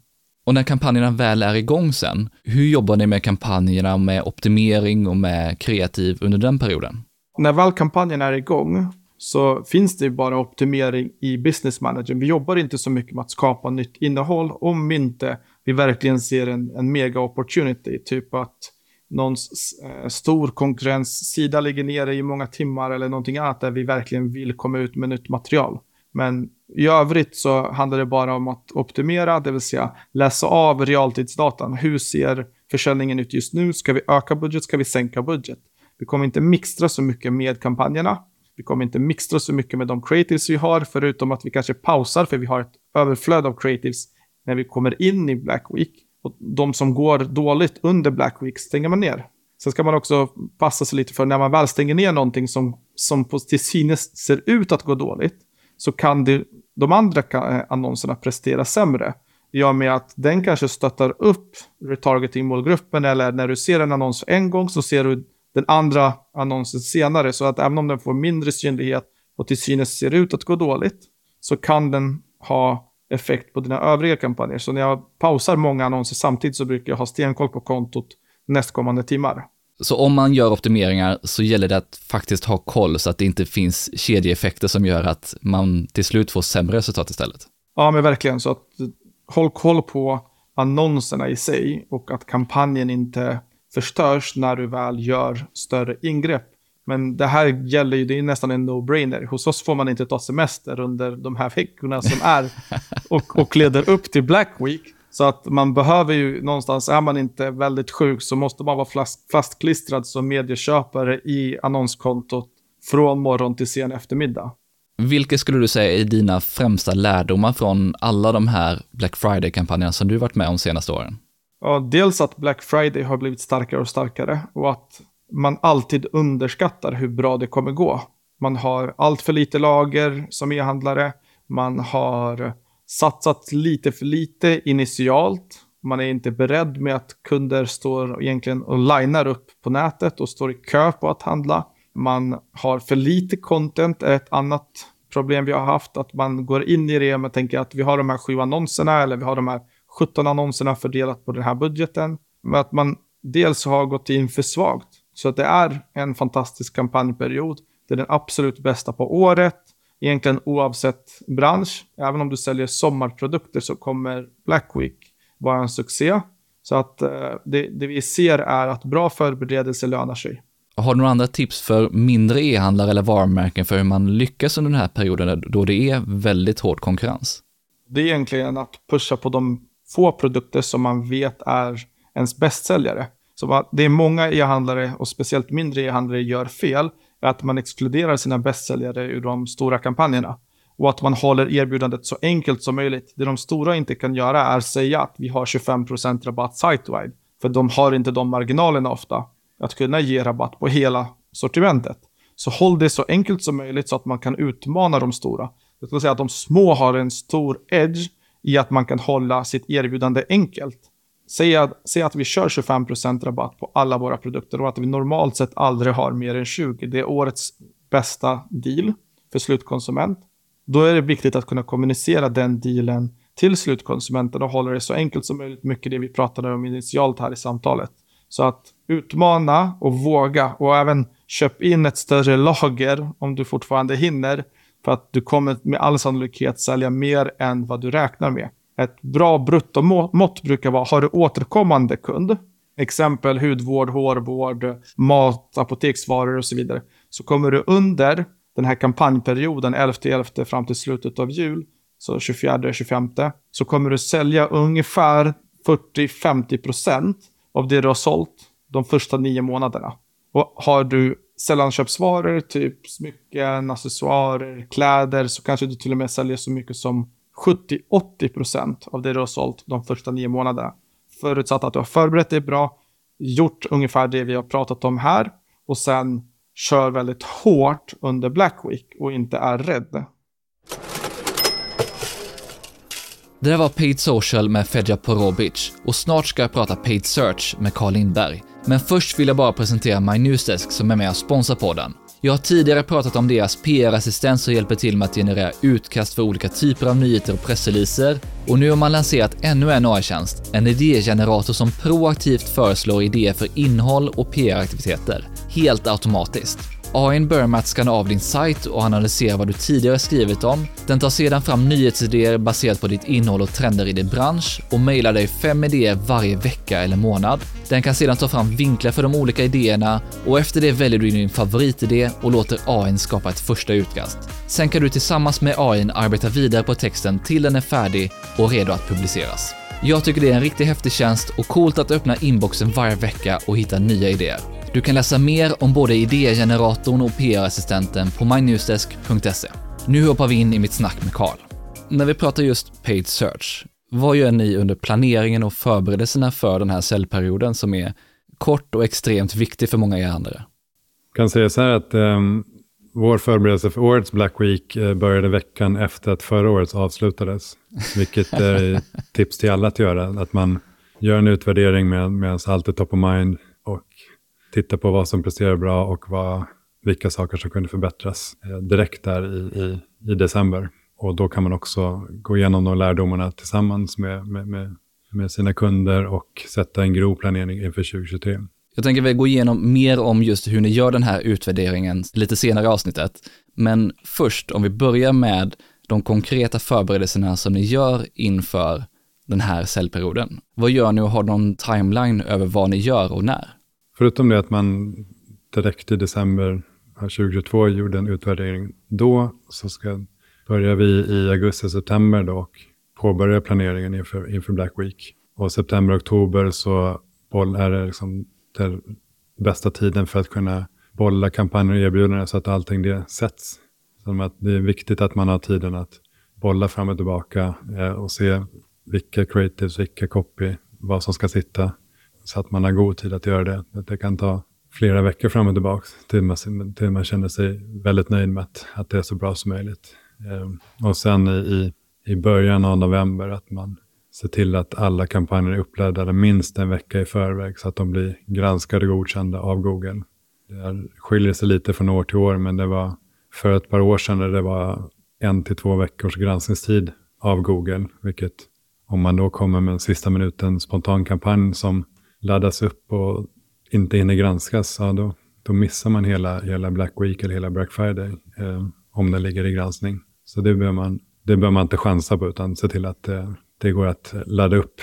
Och när kampanjerna väl är igång sen, hur jobbar ni med kampanjerna med optimering och med kreativ under den perioden? När väl kampanjen är igång så finns det bara optimering i business manager. Vi jobbar inte så mycket med att skapa nytt innehåll om inte vi verkligen ser en, en mega opportunity. Typ att någon eh, stor konkurrenssida ligger nere i många timmar eller någonting annat där vi verkligen vill komma ut med nytt material. Men i övrigt så handlar det bara om att optimera, det vill säga läsa av realtidsdatan. Hur ser försäljningen ut just nu? Ska vi öka budget? Ska vi sänka budget? Vi kommer inte mixtra så mycket med kampanjerna. Vi kommer inte mixtra så mycket med de creatives vi har, förutom att vi kanske pausar för vi har ett överflöd av creatives när vi kommer in i Black Week. Och de som går dåligt under Black Week stänger man ner. Sen ska man också passa sig lite för när man väl stänger ner någonting som, som på, till synes ser ut att gå dåligt, så kan det, de andra eh, annonserna prestera sämre. I och med att den kanske stöttar upp retargeting-målgruppen eller när du ser en annons en gång så ser du den andra annonsen senare. Så att även om den får mindre synlighet och till synes ser ut att gå dåligt så kan den ha effekt på dina övriga kampanjer. Så när jag pausar många annonser samtidigt så brukar jag ha stenkoll på kontot nästkommande timmar. Så om man gör optimeringar så gäller det att faktiskt ha koll så att det inte finns kedjeeffekter som gör att man till slut får sämre resultat istället? Ja, men verkligen. Så att håll koll på annonserna i sig och att kampanjen inte förstörs när du väl gör större ingrepp. Men det här gäller ju, det är nästan en no-brainer. Hos oss får man inte ta semester under de här veckorna som är <laughs> och, och leder upp till Black Week. Så att man behöver ju någonstans, är man inte väldigt sjuk så måste man vara fast, fastklistrad som medieköpare i annonskontot från morgon till sen eftermiddag. Vilka skulle du säga är dina främsta lärdomar från alla de här Black Friday-kampanjerna som du varit med om senaste åren? Ja, dels att Black Friday har blivit starkare och starkare och att man alltid underskattar hur bra det kommer gå. Man har allt för lite lager som e-handlare. Man har satsat lite för lite initialt. Man är inte beredd med att kunder står egentligen och linar upp på nätet och står i kö på att handla. Man har för lite content, är ett annat problem vi har haft. Att man går in i det och tänker att vi har de här sju annonserna eller vi har de här 17 annonserna fördelat på den här budgeten. Men att man dels har gått in för svagt så att det är en fantastisk kampanjperiod. Det är den absolut bästa på året. Egentligen oavsett bransch. Även om du säljer sommarprodukter så kommer Black Week vara en succé. Så att eh, det, det vi ser är att bra förberedelse lönar sig. Har du några andra tips för mindre e-handlare eller varumärken för hur man lyckas under den här perioden då det är väldigt hård konkurrens? Det är egentligen att pusha på de få produkter som man vet är ens bästsäljare. Så det är många e-handlare och speciellt mindre e-handlare gör fel, är att man exkluderar sina bästsäljare ur de stora kampanjerna. Och att man håller erbjudandet så enkelt som möjligt. Det de stora inte kan göra är att säga att vi har 25% rabatt site-wide. För de har inte de marginalerna ofta. Att kunna ge rabatt på hela sortimentet. Så håll det så enkelt som möjligt så att man kan utmana de stora. Jag skulle säga att de små har en stor edge i att man kan hålla sitt erbjudande enkelt. Säg att, säg att vi kör 25% rabatt på alla våra produkter och att vi normalt sett aldrig har mer än 20. Det är årets bästa deal för slutkonsument. Då är det viktigt att kunna kommunicera den dealen till slutkonsumenten och hålla det så enkelt som möjligt. Mycket det vi pratade om initialt här i samtalet. Så att utmana och våga och även köp in ett större lager om du fortfarande hinner. För att du kommer med all sannolikhet sälja mer än vad du räknar med. Ett bra bruttomått brukar vara, har du återkommande kund, exempel hudvård, hårvård, mat, apoteksvaror och så vidare, så kommer du under den här kampanjperioden, 11-11 fram till slutet av jul, så 24-25, så kommer du sälja ungefär 40-50% av det du har sålt de första nio månaderna. Och har du sällanköpsvaror, typ smycken, accessoarer, kläder, så kanske du till och med säljer så mycket som 70-80% av det du har sålt de första nio månaderna. Förutsatt att du har förberett dig bra, gjort ungefär det vi har pratat om här och sen kör väldigt hårt under Black Week och inte är rädd. Det där var Paid Social med Fedja Porobic och snart ska jag prata Paid Search med Carl Lindberg. Men först vill jag bara presentera My Newsdesk som är med och sponsrar podden. Jag har tidigare pratat om deras PR-assistent som hjälper till med att generera utkast för olika typer av nyheter och pressreleaser. Och nu har man lanserat ännu en AI-tjänst, en idégenerator som proaktivt föreslår idéer för innehåll och PR-aktiviteter, helt automatiskt. AIn börjar med att skanna av din sajt och analysera vad du tidigare skrivit om. Den tar sedan fram nyhetsidéer baserat på ditt innehåll och trender i din bransch och mejlar dig fem idéer varje vecka eller månad. Den kan sedan ta fram vinklar för de olika idéerna och efter det väljer du din favoritidé och låter AIn skapa ett första utkast. Sen kan du tillsammans med AIn arbeta vidare på texten till den är färdig och redo att publiceras. Jag tycker det är en riktigt häftig tjänst och coolt att öppna inboxen varje vecka och hitta nya idéer. Du kan läsa mer om både idégeneratorn och PR-assistenten på mynewsdesk.se. Nu hoppar vi in i mitt snack med Karl. När vi pratar just paid search, vad gör ni under planeringen och förberedelserna för den här säljperioden som är kort och extremt viktig för många e-handlare? Jag kan säga så här att um, vår förberedelse för årets Black Week uh, började veckan efter att förra årets avslutades. Vilket är tips till alla att göra. Att man gör en utvärdering med, medan allt är top of mind titta på vad som presterar bra och vad, vilka saker som kunde förbättras eh, direkt där i, i, i, december. Och då kan man också gå igenom de lärdomarna tillsammans med, med, med, med sina kunder och sätta en grov planering inför 2023. Jag tänker vi gå igenom mer om just hur ni gör den här utvärderingen lite senare i avsnittet. Men först, om vi börjar med de konkreta förberedelserna som ni gör inför den här säljperioden. Vad gör ni och har någon timeline över vad ni gör och när? Förutom det att man direkt i december 2022 gjorde en utvärdering då, så ska, börjar vi i augusti-september då och påbörjar planeringen inför, inför Black Week. Och september-oktober så är det liksom den bästa tiden för att kunna bolla kampanjer och erbjudanden så att allting det sätts. Så att det är viktigt att man har tiden att bolla fram och tillbaka eh, och se vilka creatives, vilka copy, vad som ska sitta så att man har god tid att göra det. Det kan ta flera veckor fram och tillbaka till man, till man känner sig väldigt nöjd med att, att det är så bra som möjligt. Eh, och sen i, i början av november att man ser till att alla kampanjer är uppladdade minst en vecka i förväg så att de blir granskade och godkända av Google. Det skiljer sig lite från år till år, men det var för ett par år sedan där det var en till två veckors granskningstid av Google, vilket om man då kommer med en sista minuten spontan kampanj som laddas upp och inte hinner granskas, ja, då, då missar man hela, hela Black Week eller hela Black Friday eh, om den ligger i granskning. Så det bör man, det bör man inte chansa på utan se till att eh, det går att ladda upp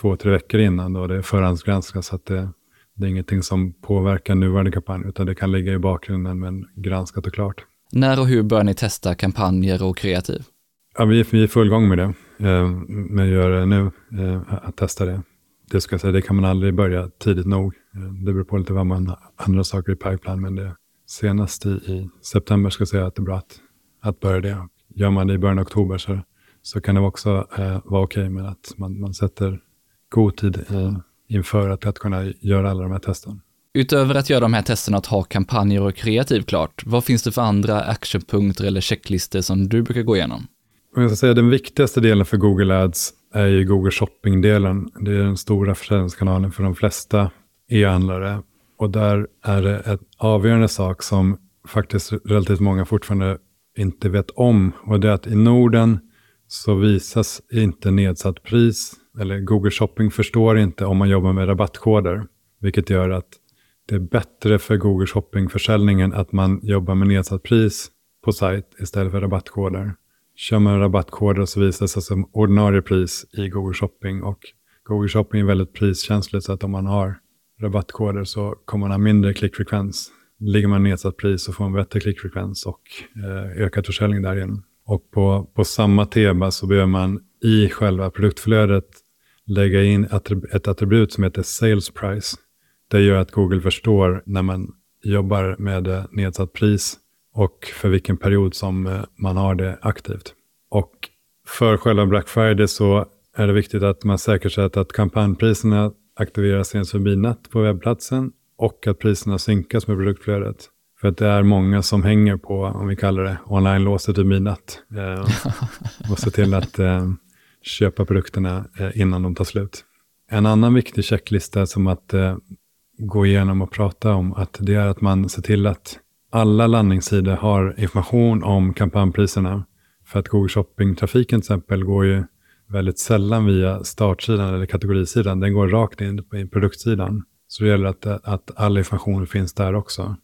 två, tre veckor innan då det förhandsgranskas så att det, det är ingenting som påverkar nuvarande kampanj utan det kan ligga i bakgrunden men granskat och klart. När och hur bör ni testa kampanjer och kreativ? Ja, vi, vi är full gång med det, eh, med att göra det nu, eh, att testa det. Det ska säga, det kan man aldrig börja tidigt nog. Det beror på lite vad man andra saker i pipeline, men det senast i, i september ska jag säga att det är bra att, att börja det. Gör man det i början av oktober så, så kan det också eh, vara okej okay med att man, man sätter god tid eh, inför att, att kunna göra alla de här testen. Utöver att göra de här testerna att ha kampanjer och kreativ klart, vad finns det för andra actionpunkter eller checklistor som du brukar gå igenom? jag ska säga, den viktigaste delen för Google Ads är ju Google Shopping-delen. Det är den stora försäljningskanalen för de flesta e-handlare. Och där är det en avgörande sak som faktiskt relativt många fortfarande inte vet om. Och det är att i Norden så visas inte nedsatt pris. Eller Google Shopping förstår inte om man jobbar med rabattkoder. Vilket gör att det är bättre för Google Shopping-försäljningen att man jobbar med nedsatt pris på sajt istället för rabattkoder. Kör man rabattkoder så visas det som ordinarie pris i Google Shopping. Och Google Shopping är väldigt priskänsligt så att om man har rabattkoder så kommer man ha mindre klickfrekvens. Ligger man nedsatt pris så får man bättre klickfrekvens och eh, ökad försäljning därigenom. Och på, på samma tema så behöver man i själva produktflödet lägga in ett attribut som heter sales price. Det gör att Google förstår när man jobbar med eh, nedsatt pris och för vilken period som eh, man har det aktivt. Och för själva Black Friday så är det viktigt att man säkerställer att kampanjpriserna aktiveras senast förbi natt på webbplatsen och att priserna synkas med produktflödet. För att det är många som hänger på, om vi kallar det, online-låset vid midnatt. Eh, och se till att eh, köpa produkterna eh, innan de tar slut. En annan viktig checklista som att eh, gå igenom och prata om, att det är att man ser till att alla landningssidor har information om kampanjpriserna. För att Google Shopping-trafiken till exempel går ju väldigt sällan via startsidan eller kategorisidan. Den går rakt in på produktsidan. Så det gäller att, att all information finns där också.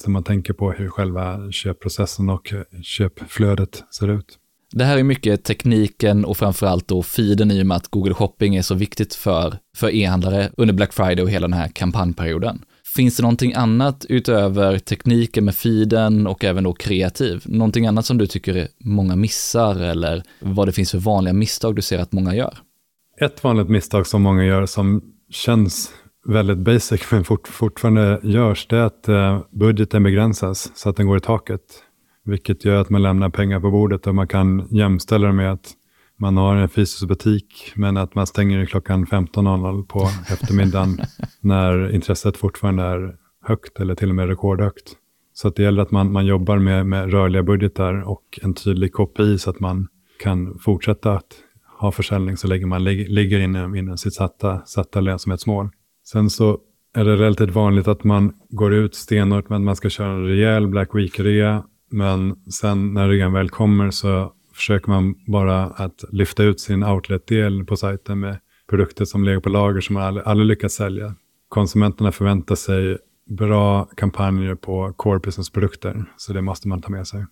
Så man tänker på hur själva köpprocessen och köpflödet ser ut. Det här är mycket tekniken och framförallt då feeden i och med att Google Shopping är så viktigt för, för e-handlare under Black Friday och hela den här kampanjperioden. Finns det någonting annat utöver tekniken med feeden och även då kreativ? Någonting annat som du tycker många missar eller vad det finns för vanliga misstag du ser att många gör? Ett vanligt misstag som många gör som känns väldigt basic men fort, fortfarande görs det är att eh, budgeten begränsas så att den går i taket. Vilket gör att man lämnar pengar på bordet och man kan jämställa det med att man har en fysisk butik men att man stänger klockan 15.00 på eftermiddagen <laughs> när intresset fortfarande är högt eller till och med rekordhögt. Så att det gäller att man, man jobbar med, med rörliga budgetar och en tydlig KPI så att man kan fortsätta att ha försäljning så länge man lig, ligger inom, inom sitt satta, satta lönsamhetsmål. Sen så är det relativt vanligt att man går ut stenhårt med att man ska köra en rejäl Black Week-rea. Men sen när rean väl kommer så försöker man bara att lyfta ut sin outlet-del på sajten med produkter som ligger på lager som man aldrig, aldrig lyckats sälja. Konsumenterna förväntar sig bra kampanjer på core business-produkter, så det måste man ta med sig.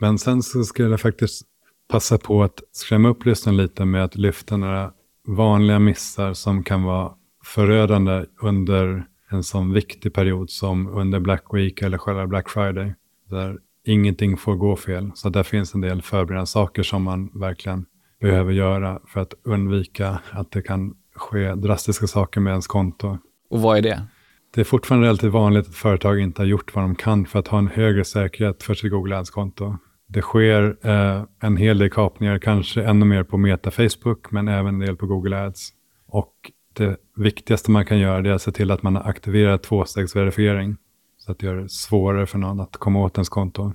Men sen så skulle jag faktiskt passa på att skrämma upp lyssnaren lite med att lyfta några vanliga missar som kan vara förödande under en sån viktig period som under Black Week eller själva Black Friday. Där ingenting får gå fel. Så där finns en del förberedande saker som man verkligen behöver göra för att undvika att det kan ske drastiska saker med ens konto. Och vad är det? Det är fortfarande relativt vanligt att företag inte har gjort vad de kan för att ha en högre säkerhet för sitt Google Ads-konto. Det sker eh, en hel del kapningar, kanske ännu mer på Meta Facebook, men även en del på Google Ads. Och det viktigaste man kan göra är att se till att man har aktiverat tvåstegsverifiering. Så att det gör det svårare för någon att komma åt ens konto.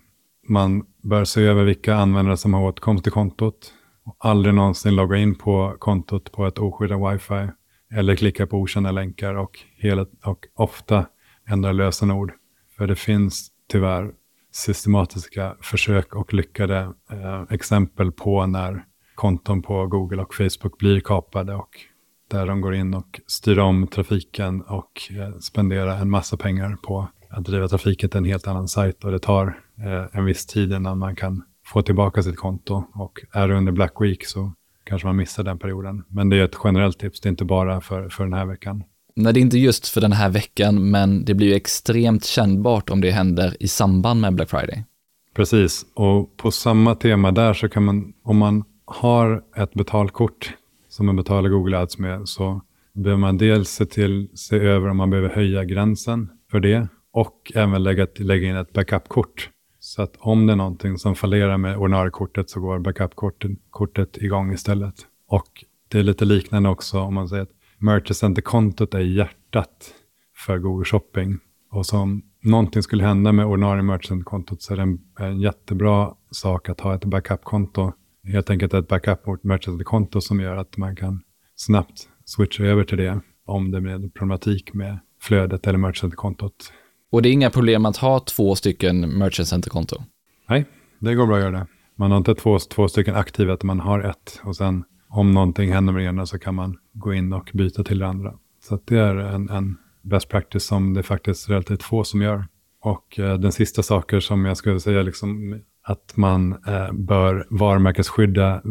Man bör se över vilka användare som har åtkomst till kontot. Och aldrig någonsin logga in på kontot på ett oskyddat wifi. Eller klicka på okända länkar och, hela, och ofta ändra lösenord. För det finns tyvärr systematiska försök och lyckade eh, exempel på när konton på Google och Facebook blir kapade och där de går in och styr om trafiken och eh, spenderar en massa pengar på att driva trafiken till en helt annan sajt och det tar eh, en viss tid innan man kan få tillbaka sitt konto. Och är det under Black Week så kanske man missar den perioden. Men det är ett generellt tips, det är inte bara för, för den här veckan. Nej, det är inte just för den här veckan, men det blir ju extremt kännbart om det händer i samband med Black Friday. Precis, och på samma tema där så kan man, om man har ett betalkort som man betalar Google Ads med, så behöver man dels se, till, se över om man behöver höja gränsen för det och även lägga, lägga in ett backupkort. Så att om det är någonting som fallerar med ordinariekortet så går backupkortet igång istället. Och det är lite liknande också om man säger att Merchant Center-kontot är hjärtat för Google Shopping. Och som någonting skulle hända med ordinarie merchant-kontot så är det en, en jättebra sak att ha ett backup-konto. Helt enkelt ett backup merchant-konto som gör att man kan snabbt switcha över till det om det blir problematik med flödet eller merchant-kontot. Och det är inga problem att ha två stycken merchant center-konto? Nej, det går bra att göra det. Man har inte två, två stycken aktiva, utan man har ett. Och sen om någonting händer med det ena så kan man gå in och byta till det andra. Så det är en, en best practice som det faktiskt är relativt få som gör. Och eh, den sista saken som jag skulle säga liksom att man eh, bör varumärkesskydda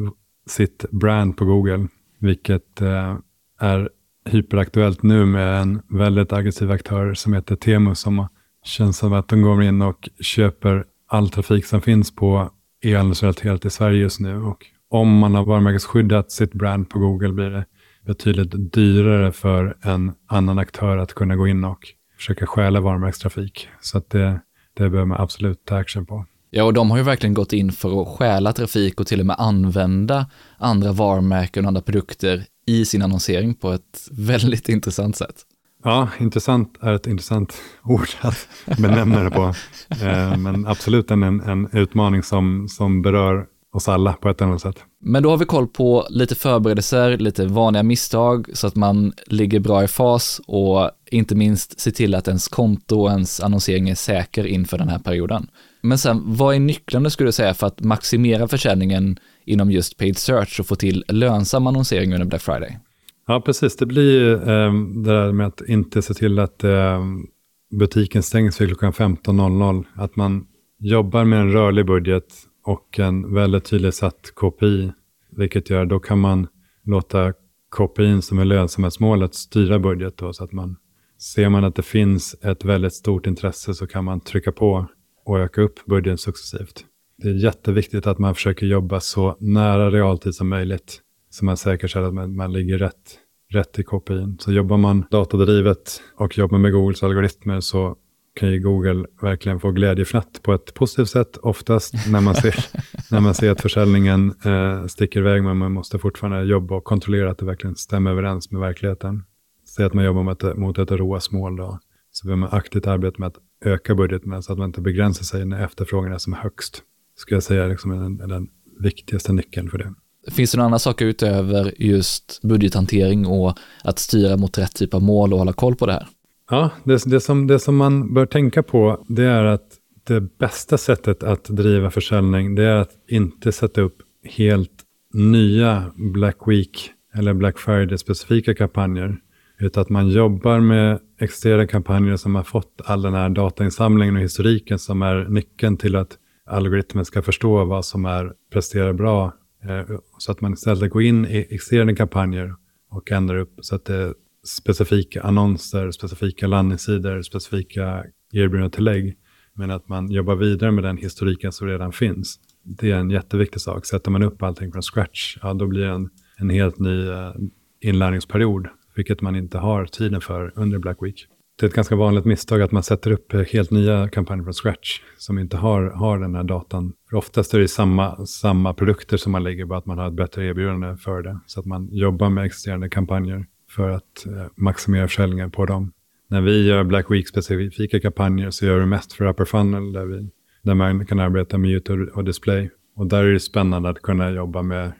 sitt brand på Google, vilket eh, är hyperaktuellt nu med en väldigt aggressiv aktör som heter Temu som känns som att de går in och köper all trafik som finns på e-handelsrelaterat i Sverige just nu. Och om man har varumärkesskyddat sitt brand på Google blir det betydligt dyrare för en annan aktör att kunna gå in och försöka stjäla varumärkestrafik. Så att det, det behöver man absolut ta action på. Ja, och de har ju verkligen gått in för att stjäla trafik och till och med använda andra varumärken och andra produkter i sin annonsering på ett väldigt intressant sätt. Ja, intressant är ett intressant ord att benämna det på. Eh, men absolut en, en utmaning som, som berör oss alla på ett eller annat sätt. Men då har vi koll på lite förberedelser, lite vanliga misstag så att man ligger bra i fas och inte minst se till att ens konto och ens annonsering är säker inför den här perioden. Men sen, vad är nycklarna skulle du säga för att maximera försäljningen inom just paid search och få till lönsam annonsering under Black Friday? Ja, precis. Det blir eh, det där med att inte se till att eh, butiken stängs vid klockan 15.00. Att man jobbar med en rörlig budget och en väldigt tydligt satt KPI. Vilket gör, då kan man låta KPI som är lönsamhetsmålet styra budget då, så att man ser man att det finns ett väldigt stort intresse så kan man trycka på och öka upp budgeten successivt. Det är jätteviktigt att man försöker jobba så nära realtid som möjligt. Så man säkerställer att man, man ligger rätt, rätt i KPI. Så jobbar man datadrivet och jobbar med Googles algoritmer så kan ju Google verkligen få glädjefnatt på ett positivt sätt. Oftast när man ser, <laughs> när man ser att försäljningen eh, sticker iväg, men man måste fortfarande jobba och kontrollera att det verkligen stämmer överens med verkligheten. Säg att man jobbar mot ett, mot ett ROAS-mål då, så behöver man aktivt arbeta med att öka budgeten så att man inte begränsar sig när efterfrågan är som högst. Skulle jag säga liksom är den, är den viktigaste nyckeln för det. Finns det några andra saker utöver just budgethantering och att styra mot rätt typ av mål och hålla koll på det här? Ja, det, det, som, det som man bör tänka på det är att det bästa sättet att driva försäljning det är att inte sätta upp helt nya Black Week eller Black Friday-specifika kampanjer. Utan att man jobbar med externa kampanjer som har fått all den här datainsamlingen och historiken som är nyckeln till att algoritmen ska förstå vad som är presterar bra. Eh, så att man istället går in i externa kampanjer och ändrar upp så att det är specifika annonser, specifika landningssidor, specifika erbjudanden tillägg. Men att man jobbar vidare med den historiken som redan finns. Det är en jätteviktig sak. Sätter man upp allting från scratch, ja, då blir det en, en helt ny eh, inlärningsperiod vilket man inte har tiden för under Black Week. Det är ett ganska vanligt misstag att man sätter upp eh, helt nya kampanjer från scratch som inte har, har den här datan. För oftast är det samma, samma produkter som man lägger, bara att man har ett bättre erbjudande för det. Så att man jobbar med existerande kampanjer för att eh, maximera försäljningen på dem. När vi gör Black Week-specifika kampanjer så gör vi mest för upper funnel där, vi, där man kan arbeta med YouTube och display. Och där är det spännande att kunna jobba med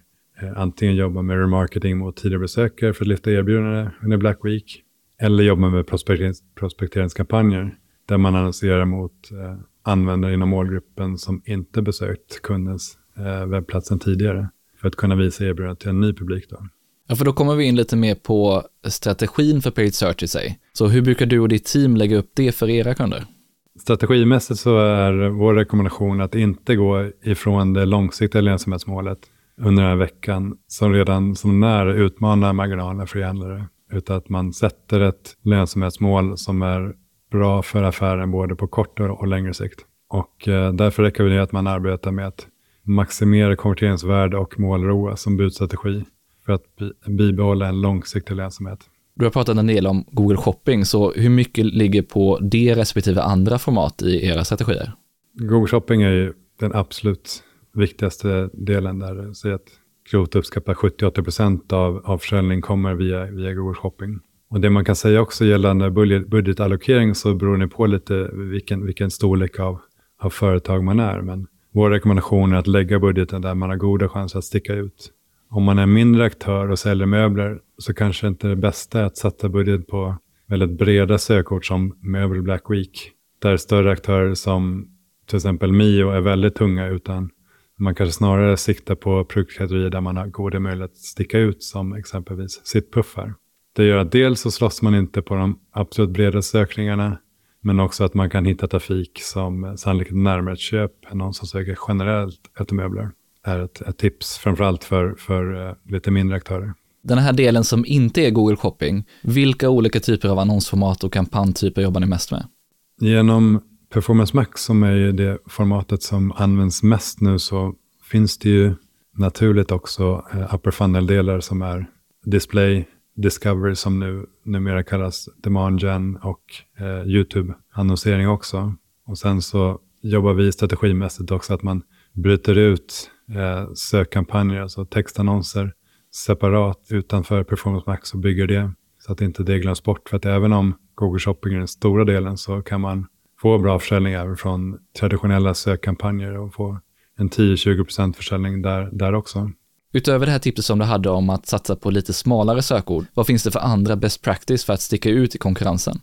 antingen jobba med remarketing mot tidigare besökare för att lyfta erbjudanden under Black Week. Eller jobba med prospekterings prospekteringskampanjer där man annonserar mot eh, användare inom målgruppen som inte besökt kundens eh, webbplatsen tidigare. För att kunna visa erbjudandet till en ny publik. Då. Ja, för då kommer vi in lite mer på strategin för paid search i sig. Så hur brukar du och ditt team lägga upp det för era kunder? Strategimässigt så är vår rekommendation att inte gå ifrån det långsiktiga lönsamhetsmålet under den här veckan som redan som när utmanar marginalerna för handlare. Utan att man sätter ett lönsamhetsmål som är bra för affären både på kort och längre sikt. Och eh, därför rekommenderar jag att man arbetar med att maximera konverteringsvärde och målroa som budstrategi för att bibehålla en långsiktig lönsamhet. Du har pratat en del om Google Shopping, så hur mycket ligger på det respektive andra format i era strategier? Google Shopping är ju den absolut viktigaste delen där. säg att grovt uppskattat 70-80% av, av försäljning kommer via, via Google Shopping. Och det man kan säga också gällande budget, budgetallokering så beror det på lite vilken, vilken storlek av, av företag man är. Men vår rekommendation är att lägga budgeten där man har goda chanser att sticka ut. Om man är en mindre aktör och säljer möbler så kanske inte det bästa är att sätta budget på väldigt breda sökord som möbel Black Week. Där större aktörer som till exempel Mio är väldigt tunga utan man kanske snarare siktar på produktkategorier där man har goda möjligheter att sticka ut som exempelvis sittpuffar. Det gör att dels så slåss man inte på de absolut bredaste sökningarna men också att man kan hitta trafik som sannolikt närmare ett köp än någon som söker generellt efter möbler. är ett, ett tips, framförallt för, för uh, lite mindre aktörer. Den här delen som inte är Google Shopping, vilka olika typer av annonsformat och kampanjtyper jobbar ni mest med? Genom Performance Max som är det formatet som används mest nu så finns det ju naturligt också eh, upper funnel-delar som är display, Discovery som nu numera kallas Demand Gen och eh, YouTube-annonsering också. Och sen så jobbar vi strategimässigt också att man bryter ut eh, sökkampanjer, alltså textannonser separat utanför Performance Max och bygger det så att inte det glöms bort. För att även om Google Shopping är den stora delen så kan man få bra försäljning även från traditionella sökkampanjer och få en 10-20% försäljning där, där också. Utöver det här tipset som du hade om att satsa på lite smalare sökord, vad finns det för andra best practice för att sticka ut i konkurrensen?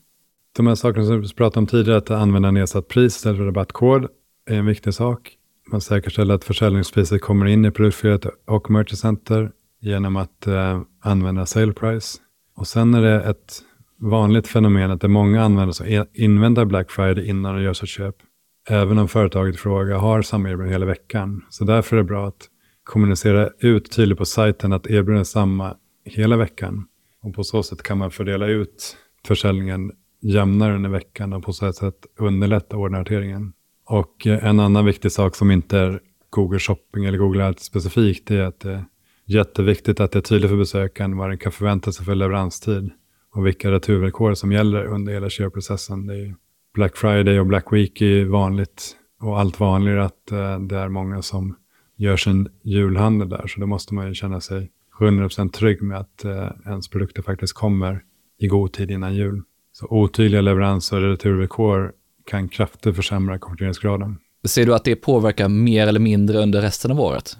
De här sakerna som vi pratade om tidigare, att använda nedsatt pris istället för rabattkod, är en viktig sak. Man säkerställer att försäljningspriset kommer in i produktflödet och merchant center genom att eh, använda sale price. Och sen är det ett vanligt fenomen att det är många användare som inväntar Black Friday innan de gör sitt köp. Även om företaget i fråga har samma erbjudande hela veckan. Så därför är det bra att kommunicera ut tydligt på sajten att erbjudandet är samma hela veckan. Och på så sätt kan man fördela ut försäljningen jämnare under veckan och på så sätt underlätta orderhanteringen. Och eh, en annan viktig sak som inte är Google Shopping eller Google Ads specifikt är att det är jätteviktigt att det är tydligt för besökaren vad den kan förvänta sig för leveranstid och vilka returvillkor som gäller under hela köpprocessen. Det är Black Friday och Black Week är vanligt och allt vanligare att eh, det är många som gör sin julhandel där. Så då måste man ju känna sig 100% trygg med att eh, ens produkter faktiskt kommer i god tid innan jul. Så otydliga leveranser och returvillkor kan kraftigt försämra konverteringsgraden. Ser du att det påverkar mer eller mindre under resten av året?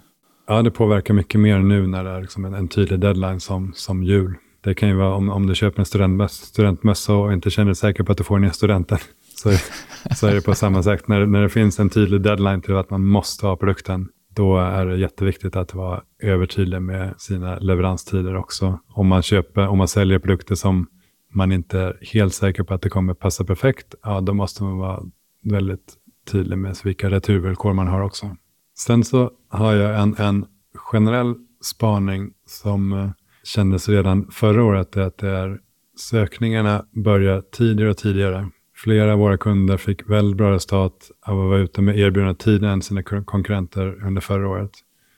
Ja, det påverkar mycket mer nu när det är liksom en, en tydlig deadline som, som jul. Det kan ju vara om, om du köper en studentmössa, studentmössa och inte känner dig säker på att du får den i studenten. Så, så är det på samma sätt. När, när det finns en tydlig deadline till att man måste ha produkten, då är det jätteviktigt att vara övertydlig med sina leveranstider också. Om man, köper, om man säljer produkter som man inte är helt säker på att det kommer passa perfekt, ja då måste man vara väldigt tydlig med vilka returvillkor man har också. Sen så har jag en, en generell spaning som eh, kändes redan förra året, att det är sökningarna börjar tidigare och tidigare. Flera av våra kunder fick väldigt bra resultat av att vara ute med erbjudanden tidigare än sina konkurrenter under förra året.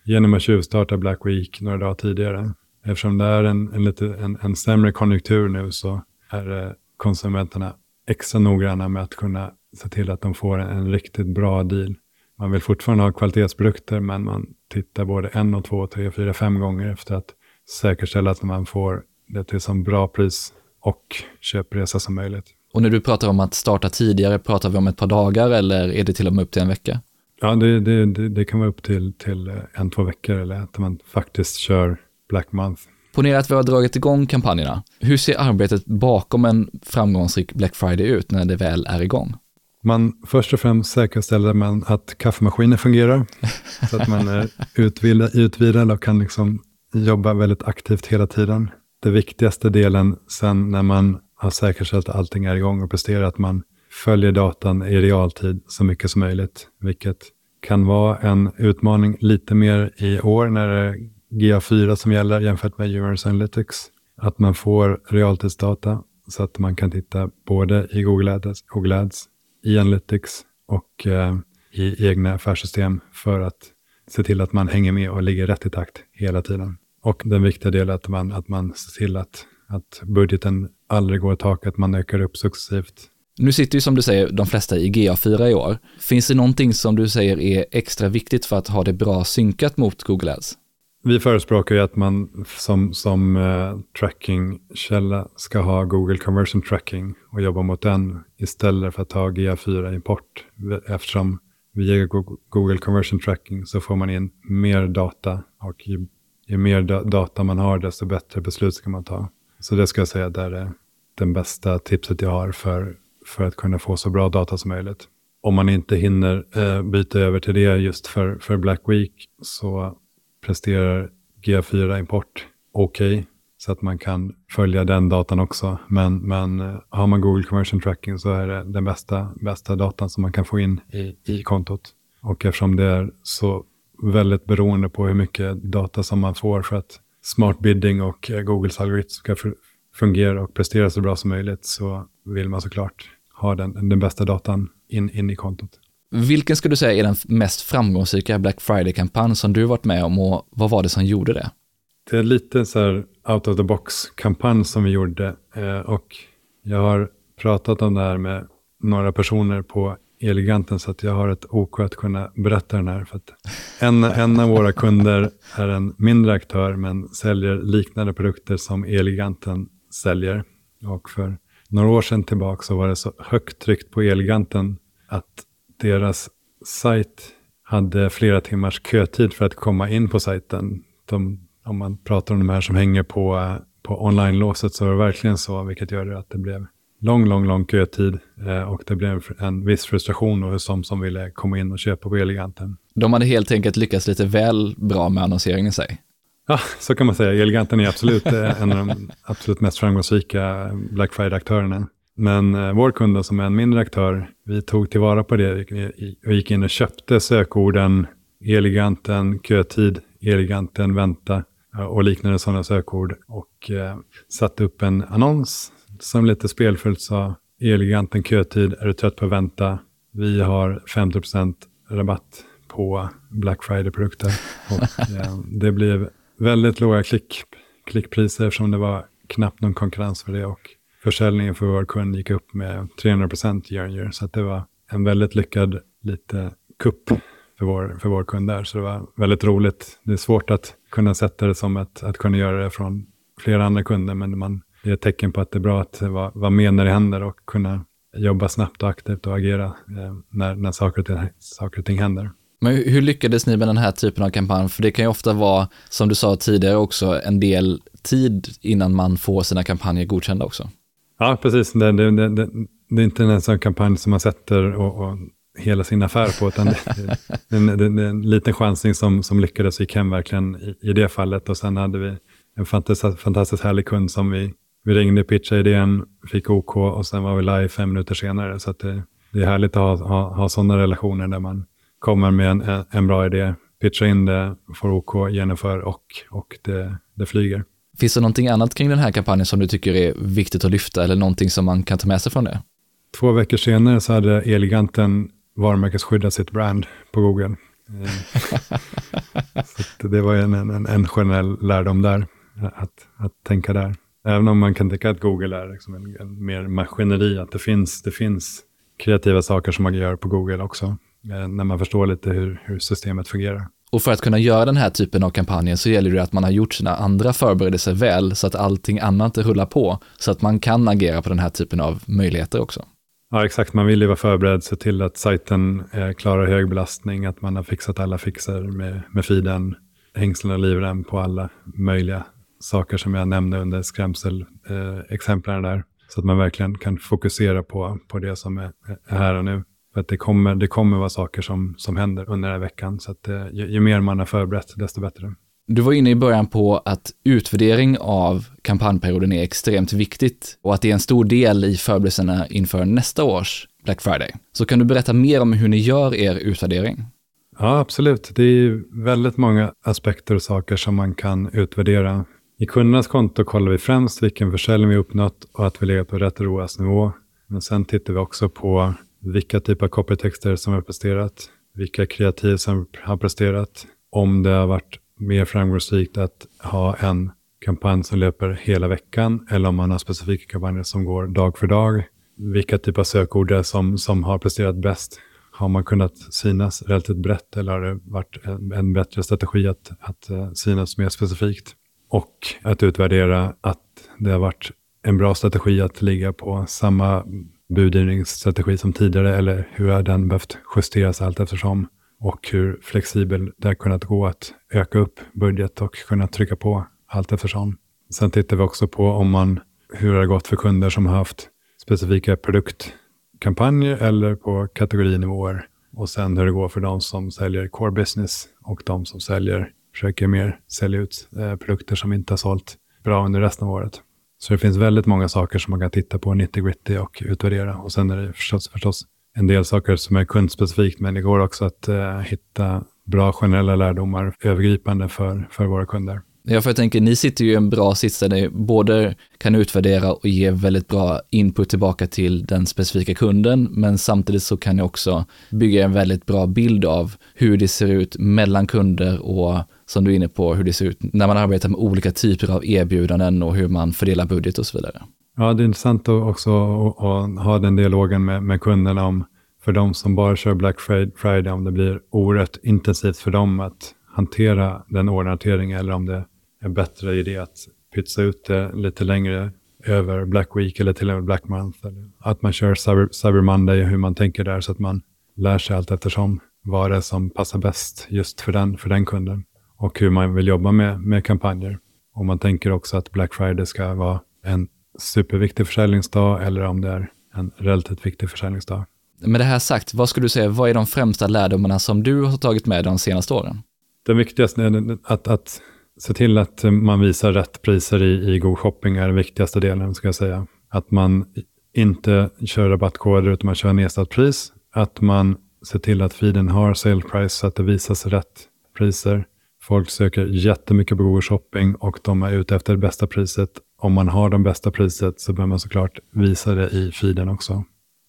Genom att tjuvstarta Black Week några dagar tidigare. Eftersom det är en, en, lite, en, en sämre konjunktur nu så är eh, konsumenterna extra noggranna med att kunna se till att de får en, en riktigt bra deal. Man vill fortfarande ha kvalitetsprodukter men man tittar både en och två, tre, fyra, fem gånger efter att säkerställa att man får det till så bra pris och köpresa som möjligt. Och när du pratar om att starta tidigare, pratar vi om ett par dagar eller är det till och med upp till en vecka? Ja, det, det, det, det kan vara upp till, till en, två veckor eller att man faktiskt kör Black Month. Ponera att vi har dragit igång kampanjerna. Hur ser arbetet bakom en framgångsrik Black Friday ut när det väl är igång? Man, först och främst säkerställer man att kaffemaskinen fungerar. så att man är <laughs> utvilad, utvilad och kan liksom jobba väldigt aktivt hela tiden. Det viktigaste delen sen när man har säkerställt att allting är igång och presterar, att man följer datan i realtid så mycket som möjligt, vilket kan vara en utmaning lite mer i år när det är GA4 som gäller jämfört med Universal Analytics. Att man får realtidsdata så att man kan titta både i Google Ads, Google Ads i Analytics och eh, i egna affärssystem för att se till att man hänger med och ligger rätt i takt hela tiden. Och den viktiga delen är att man, att man ser till att, att budgeten aldrig går i taket, man ökar upp successivt. Nu sitter ju som du säger de flesta i GA4 i år. Finns det någonting som du säger är extra viktigt för att ha det bra synkat mot Google Ads? Vi förespråkar ju att man som, som uh, trackingkälla ska ha Google Conversion Tracking och jobba mot den istället för att ha GA4 import. Eftersom via Google Conversion Tracking så får man in mer data och ju, mer data man har desto bättre beslut ska man ta. Så det ska jag säga där är den bästa tipset jag har för, för att kunna få så bra data som möjligt. Om man inte hinner eh, byta över till det just för, för Black Week så presterar GA4 import okej. Okay, så att man kan följa den datan också. Men, men eh, har man Google Conversion Tracking så är det den bästa, bästa datan som man kan få in i, i kontot. Och eftersom det är så väldigt beroende på hur mycket data som man får för att smart bidding och eh, Googles algoritm ska fungera och prestera så bra som möjligt så vill man såklart ha den, den bästa datan in, in i kontot. Vilken skulle du säga är den mest framgångsrika Black Friday-kampanj som du varit med om och vad var det som gjorde det? Det är lite så här out of the box-kampanj som vi gjorde eh, och jag har pratat om det här med några personer på Eleganten så att jag har ett OK att kunna berätta den här. För att en, en av våra kunder är en mindre aktör men säljer liknande produkter som Eleganten säljer. Och för några år sedan tillbaka så var det så högt tryckt på Eleganten att deras sajt hade flera timmars kötid för att komma in på sajten. De, om man pratar om de här som hänger på, på online-låset så är det verkligen så, vilket gör att det blev lång, lång, lång kötid eh, och det blev en viss frustration hos de som ville komma in och köpa på Eleganten. De hade helt enkelt lyckats lite väl bra med annonseringen i sig. Ja, så kan man säga. Eleganten är absolut eh, en av de absolut mest framgångsrika Black Friday-aktörerna. Men eh, vår kund som är en mindre aktör, vi tog tillvara på det och gick in och köpte sökorden Eleganten, kötid, Eleganten, vänta och liknande sådana sökord och eh, satte upp en annons som lite spelfullt sa Eleganten kötid, är du trött på att vänta? Vi har 50% rabatt på Black Friday-produkter. Och, <laughs> eh, det blev väldigt låga klick, klickpriser eftersom det var knappt någon konkurrens för det. Och försäljningen för vår kund gick upp med 300% year on year. Så det var en väldigt lyckad lite kupp för vår, för vår kund där. Så det var väldigt roligt. Det är svårt att kunna sätta det som ett, att kunna göra det från flera andra kunder, men man, det är ett tecken på att det är bra att vara, vara med när det händer och kunna jobba snabbt och aktivt och agera eh, när, när saker, och ting, saker och ting händer. Men hur lyckades ni med den här typen av kampanj? För det kan ju ofta vara, som du sa tidigare också, en del tid innan man får sina kampanjer godkända också. Ja, precis. Det, det, det, det är inte en sån kampanj som man sätter och, och hela sin affär på, utan det, det, är en liten chansning som, som lyckades och gick hem verkligen i, i det fallet. Och sen hade vi en fantastisk, fantastiskt härlig kund som vi, vi ringde, pitchade idén, fick OK och sen var vi live fem minuter senare. Så det, det, är härligt att ha, ha, ha sådana relationer där man kommer med en, en bra idé, pitchar in det, får OK, genomför och, och det, det flyger. Finns det någonting annat kring den här kampanjen som du tycker är viktigt att lyfta eller någonting som man kan ta med sig från det? Två veckor senare så hade Eleganten varumärkesskyddat sitt brand på Google. Eh, <laughs> så det var en, en, en generell lärdom där, att, att tänka där. Även om man kan tänka att Google är liksom en, en mer maskineri, att det finns, det finns kreativa saker som man gör på Google också, eh, när man förstår lite hur, hur systemet fungerar. Och för att kunna göra den här typen av kampanjer så gäller det att man har gjort sina andra förberedelser väl så att allting annat rullar på så att man kan agera på den här typen av möjligheter också. Ja, exakt. Man vill ju vara förberedd, se till att sajten eh, klarar hög belastning, att man har fixat alla fixer med, med feeden, hängslen och livrem på alla möjliga saker som jag nämnde under skrämselexemplen eh, där. Så att man verkligen kan fokusera på, på det som är, är här och nu. För att det kommer, det kommer vara saker som, som händer under den här veckan. Så att, eh, ju, ju mer man har förberett, desto bättre. Du var inne i början på att utvärdering av kampanjperioden är extremt viktigt och att det är en stor del i förberedelserna inför nästa års Black Friday. Så kan du berätta mer om hur ni gör er utvärdering? Ja, absolut. Det är väldigt många aspekter och saker som man kan utvärdera. I kundernas konto kollar vi främst vilken försäljning vi uppnått och att vi ligger på rätt ROAS-nivå. Men sen tittar vi också på vilka typer av copytexter som har presterat, vilka kreativ som har presterat, om det har varit mer framgångsrikt att ha en kampanj som löper hela veckan eller om man har specifika kampanjer som går dag för dag. Vilka typer av sökord det är som, som har presterat bäst. Har man kunnat synas relativt brett eller har det varit en, en bättre strategi att, att eh, synas mer specifikt? Och att utvärdera att det har varit en bra strategi att ligga på samma budgivningsstrategi som tidigare eller hur har den behövt justeras allt eftersom? och hur flexibel det har kunnat gå att öka upp budget och kunna trycka på allt eftersom. Sen tittar vi också på om man, hur det har gått för kunder som har haft specifika produktkampanjer eller på kategorinivåer. Och sen hur det går för de som säljer core business och de som säljer, försöker mer sälja ut eh, produkter som inte har sålt bra under resten av året. Så det finns väldigt många saker som man kan titta på, 90 gritty och utvärdera. Och sen är det förstås, förstås en del saker som är kundspecifikt, men det går också att eh, hitta bra generella lärdomar övergripande för, för våra kunder. Ja, för jag tänker, ni sitter ju i en bra sits där ni både kan utvärdera och ge väldigt bra input tillbaka till den specifika kunden, men samtidigt så kan ni också bygga en väldigt bra bild av hur det ser ut mellan kunder och som du är inne på, hur det ser ut när man arbetar med olika typer av erbjudanden och hur man fördelar budget och så vidare. Ja, det är intressant också att ha den dialogen med, med kunderna om, för de som bara kör Black Friday, om det blir oerhört intensivt för dem att hantera den orderhanteringen eller om det är bättre idé att pytsa ut det lite längre över Black Week eller till och med Black Month. Eller att man kör Cyber, Cyber Monday, hur man tänker där så att man lär sig allt eftersom vad det är som passar bäst just för den, för den kunden och hur man vill jobba med, med kampanjer. Och man tänker också att Black Friday ska vara en superviktig försäljningsdag eller om det är en relativt viktig försäljningsdag. Med det här sagt, vad skulle du säga, vad är de främsta lärdomarna som du har tagit med de senaste åren? Det viktigaste är att, att se till att man visar rätt priser i, i Go shopping är den viktigaste delen, ska jag säga. Att man inte kör rabattkoder utan man kör nedsatt pris. Att man ser till att feeden har sale price så att det visas rätt priser. Folk söker jättemycket på Google Shopping och de är ute efter det bästa priset om man har det bästa priset så behöver man såklart visa det i feeden också.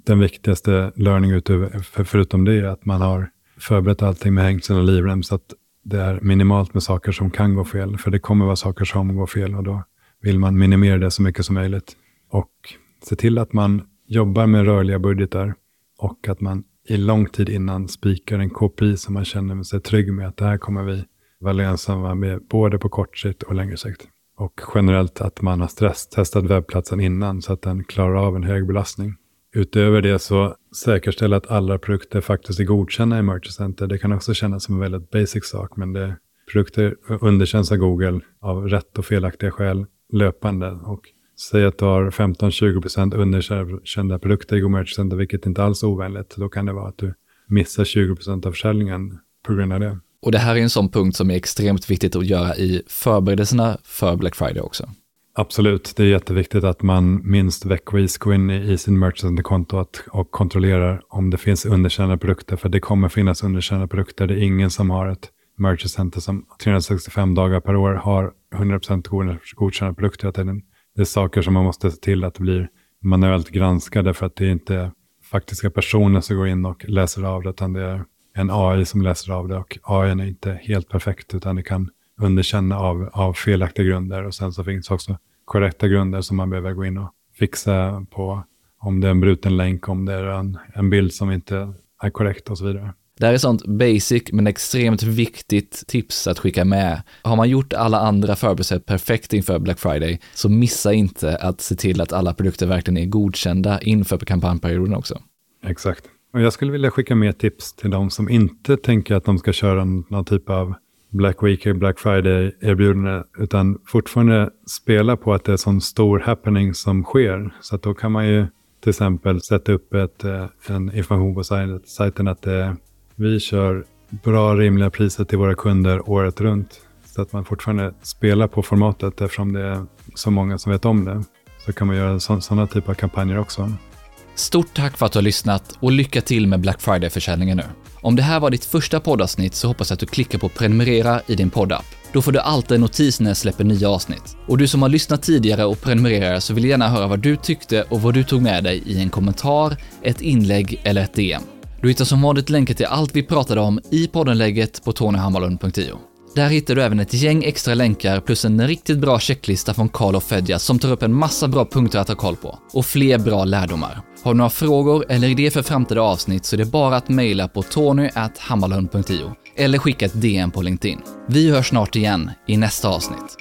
Den viktigaste learning utöver, förutom det är att man har förberett allting med hängslen och livrem så att det är minimalt med saker som kan gå fel. För det kommer vara saker som går fel och då vill man minimera det så mycket som möjligt. Och se till att man jobbar med rörliga budgetar och att man i lång tid innan spikar en KPI som man känner sig trygg med att det här kommer vi vara lönsamma med både på kort sikt och längre sikt. Och generellt att man har stresstestat webbplatsen innan så att den klarar av en hög belastning. Utöver det så säkerställa att alla produkter faktiskt är godkända i Merchant Center. Det kan också kännas som en väldigt basic sak, men det, produkter underkänns av Google av rätt och felaktiga skäl löpande. Och säg att du har 15-20% underkända produkter i Google Merchant Center, vilket inte alls är ovänligt. Då kan det vara att du missar 20% av försäljningen på grund av det. Och det här är en sån punkt som är extremt viktigt att göra i förberedelserna för Black Friday också. Absolut, det är jätteviktigt att man minst veckvis går in i, sin merchant-konto och kontrollerar om det finns underkända produkter, för det kommer finnas underkända produkter. Det är ingen som har ett merchant center som 365 dagar per år har 100% godkända produkter. Det är saker som man måste se till att det blir manuellt granskade för att det är inte faktiska personer som går in och läser av det, utan det är en AI som läser av det och AI är inte helt perfekt utan det kan underkänna av, av felaktiga grunder och sen så finns också korrekta grunder som man behöver gå in och fixa på om det är en bruten länk, om det är en, en bild som inte är korrekt och så vidare. Det här är sånt basic men extremt viktigt tips att skicka med. Har man gjort alla andra förberedelser perfekt inför Black Friday så missa inte att se till att alla produkter verkligen är godkända inför kampanjperioden också. Exakt. Jag skulle vilja skicka med tips till de som inte tänker att de ska köra någon typ av Black Week eller Black Friday-erbjudande, utan fortfarande spela på att det är sån stor happening som sker. Så att då kan man ju till exempel sätta upp ett, eh, en information på sajten att det, vi kör bra rimliga priser till våra kunder året runt. Så att man fortfarande spelar på formatet eftersom det är så många som vet om det. Så kan man göra sådana typer av kampanjer också. Stort tack för att du har lyssnat och lycka till med Black Friday-försäljningen nu. Om det här var ditt första poddavsnitt så hoppas jag att du klickar på prenumerera i din poddapp. Då får du alltid en notis när jag släpper nya avsnitt. Och du som har lyssnat tidigare och prenumererar så vill jag gärna höra vad du tyckte och vad du tog med dig i en kommentar, ett inlägg eller ett DM. Du hittar som vanligt länkar till allt vi pratade om i poddenlägget på tonyhammarlund.io. Där hittar du även ett gäng extra länkar plus en riktigt bra checklista från Carl och Fedja som tar upp en massa bra punkter att ha koll på. Och fler bra lärdomar. Har du några frågor eller idéer för framtida avsnitt så är det bara att mejla på tony.hammarlund.io eller skicka ett DM på LinkedIn. Vi hörs snart igen i nästa avsnitt.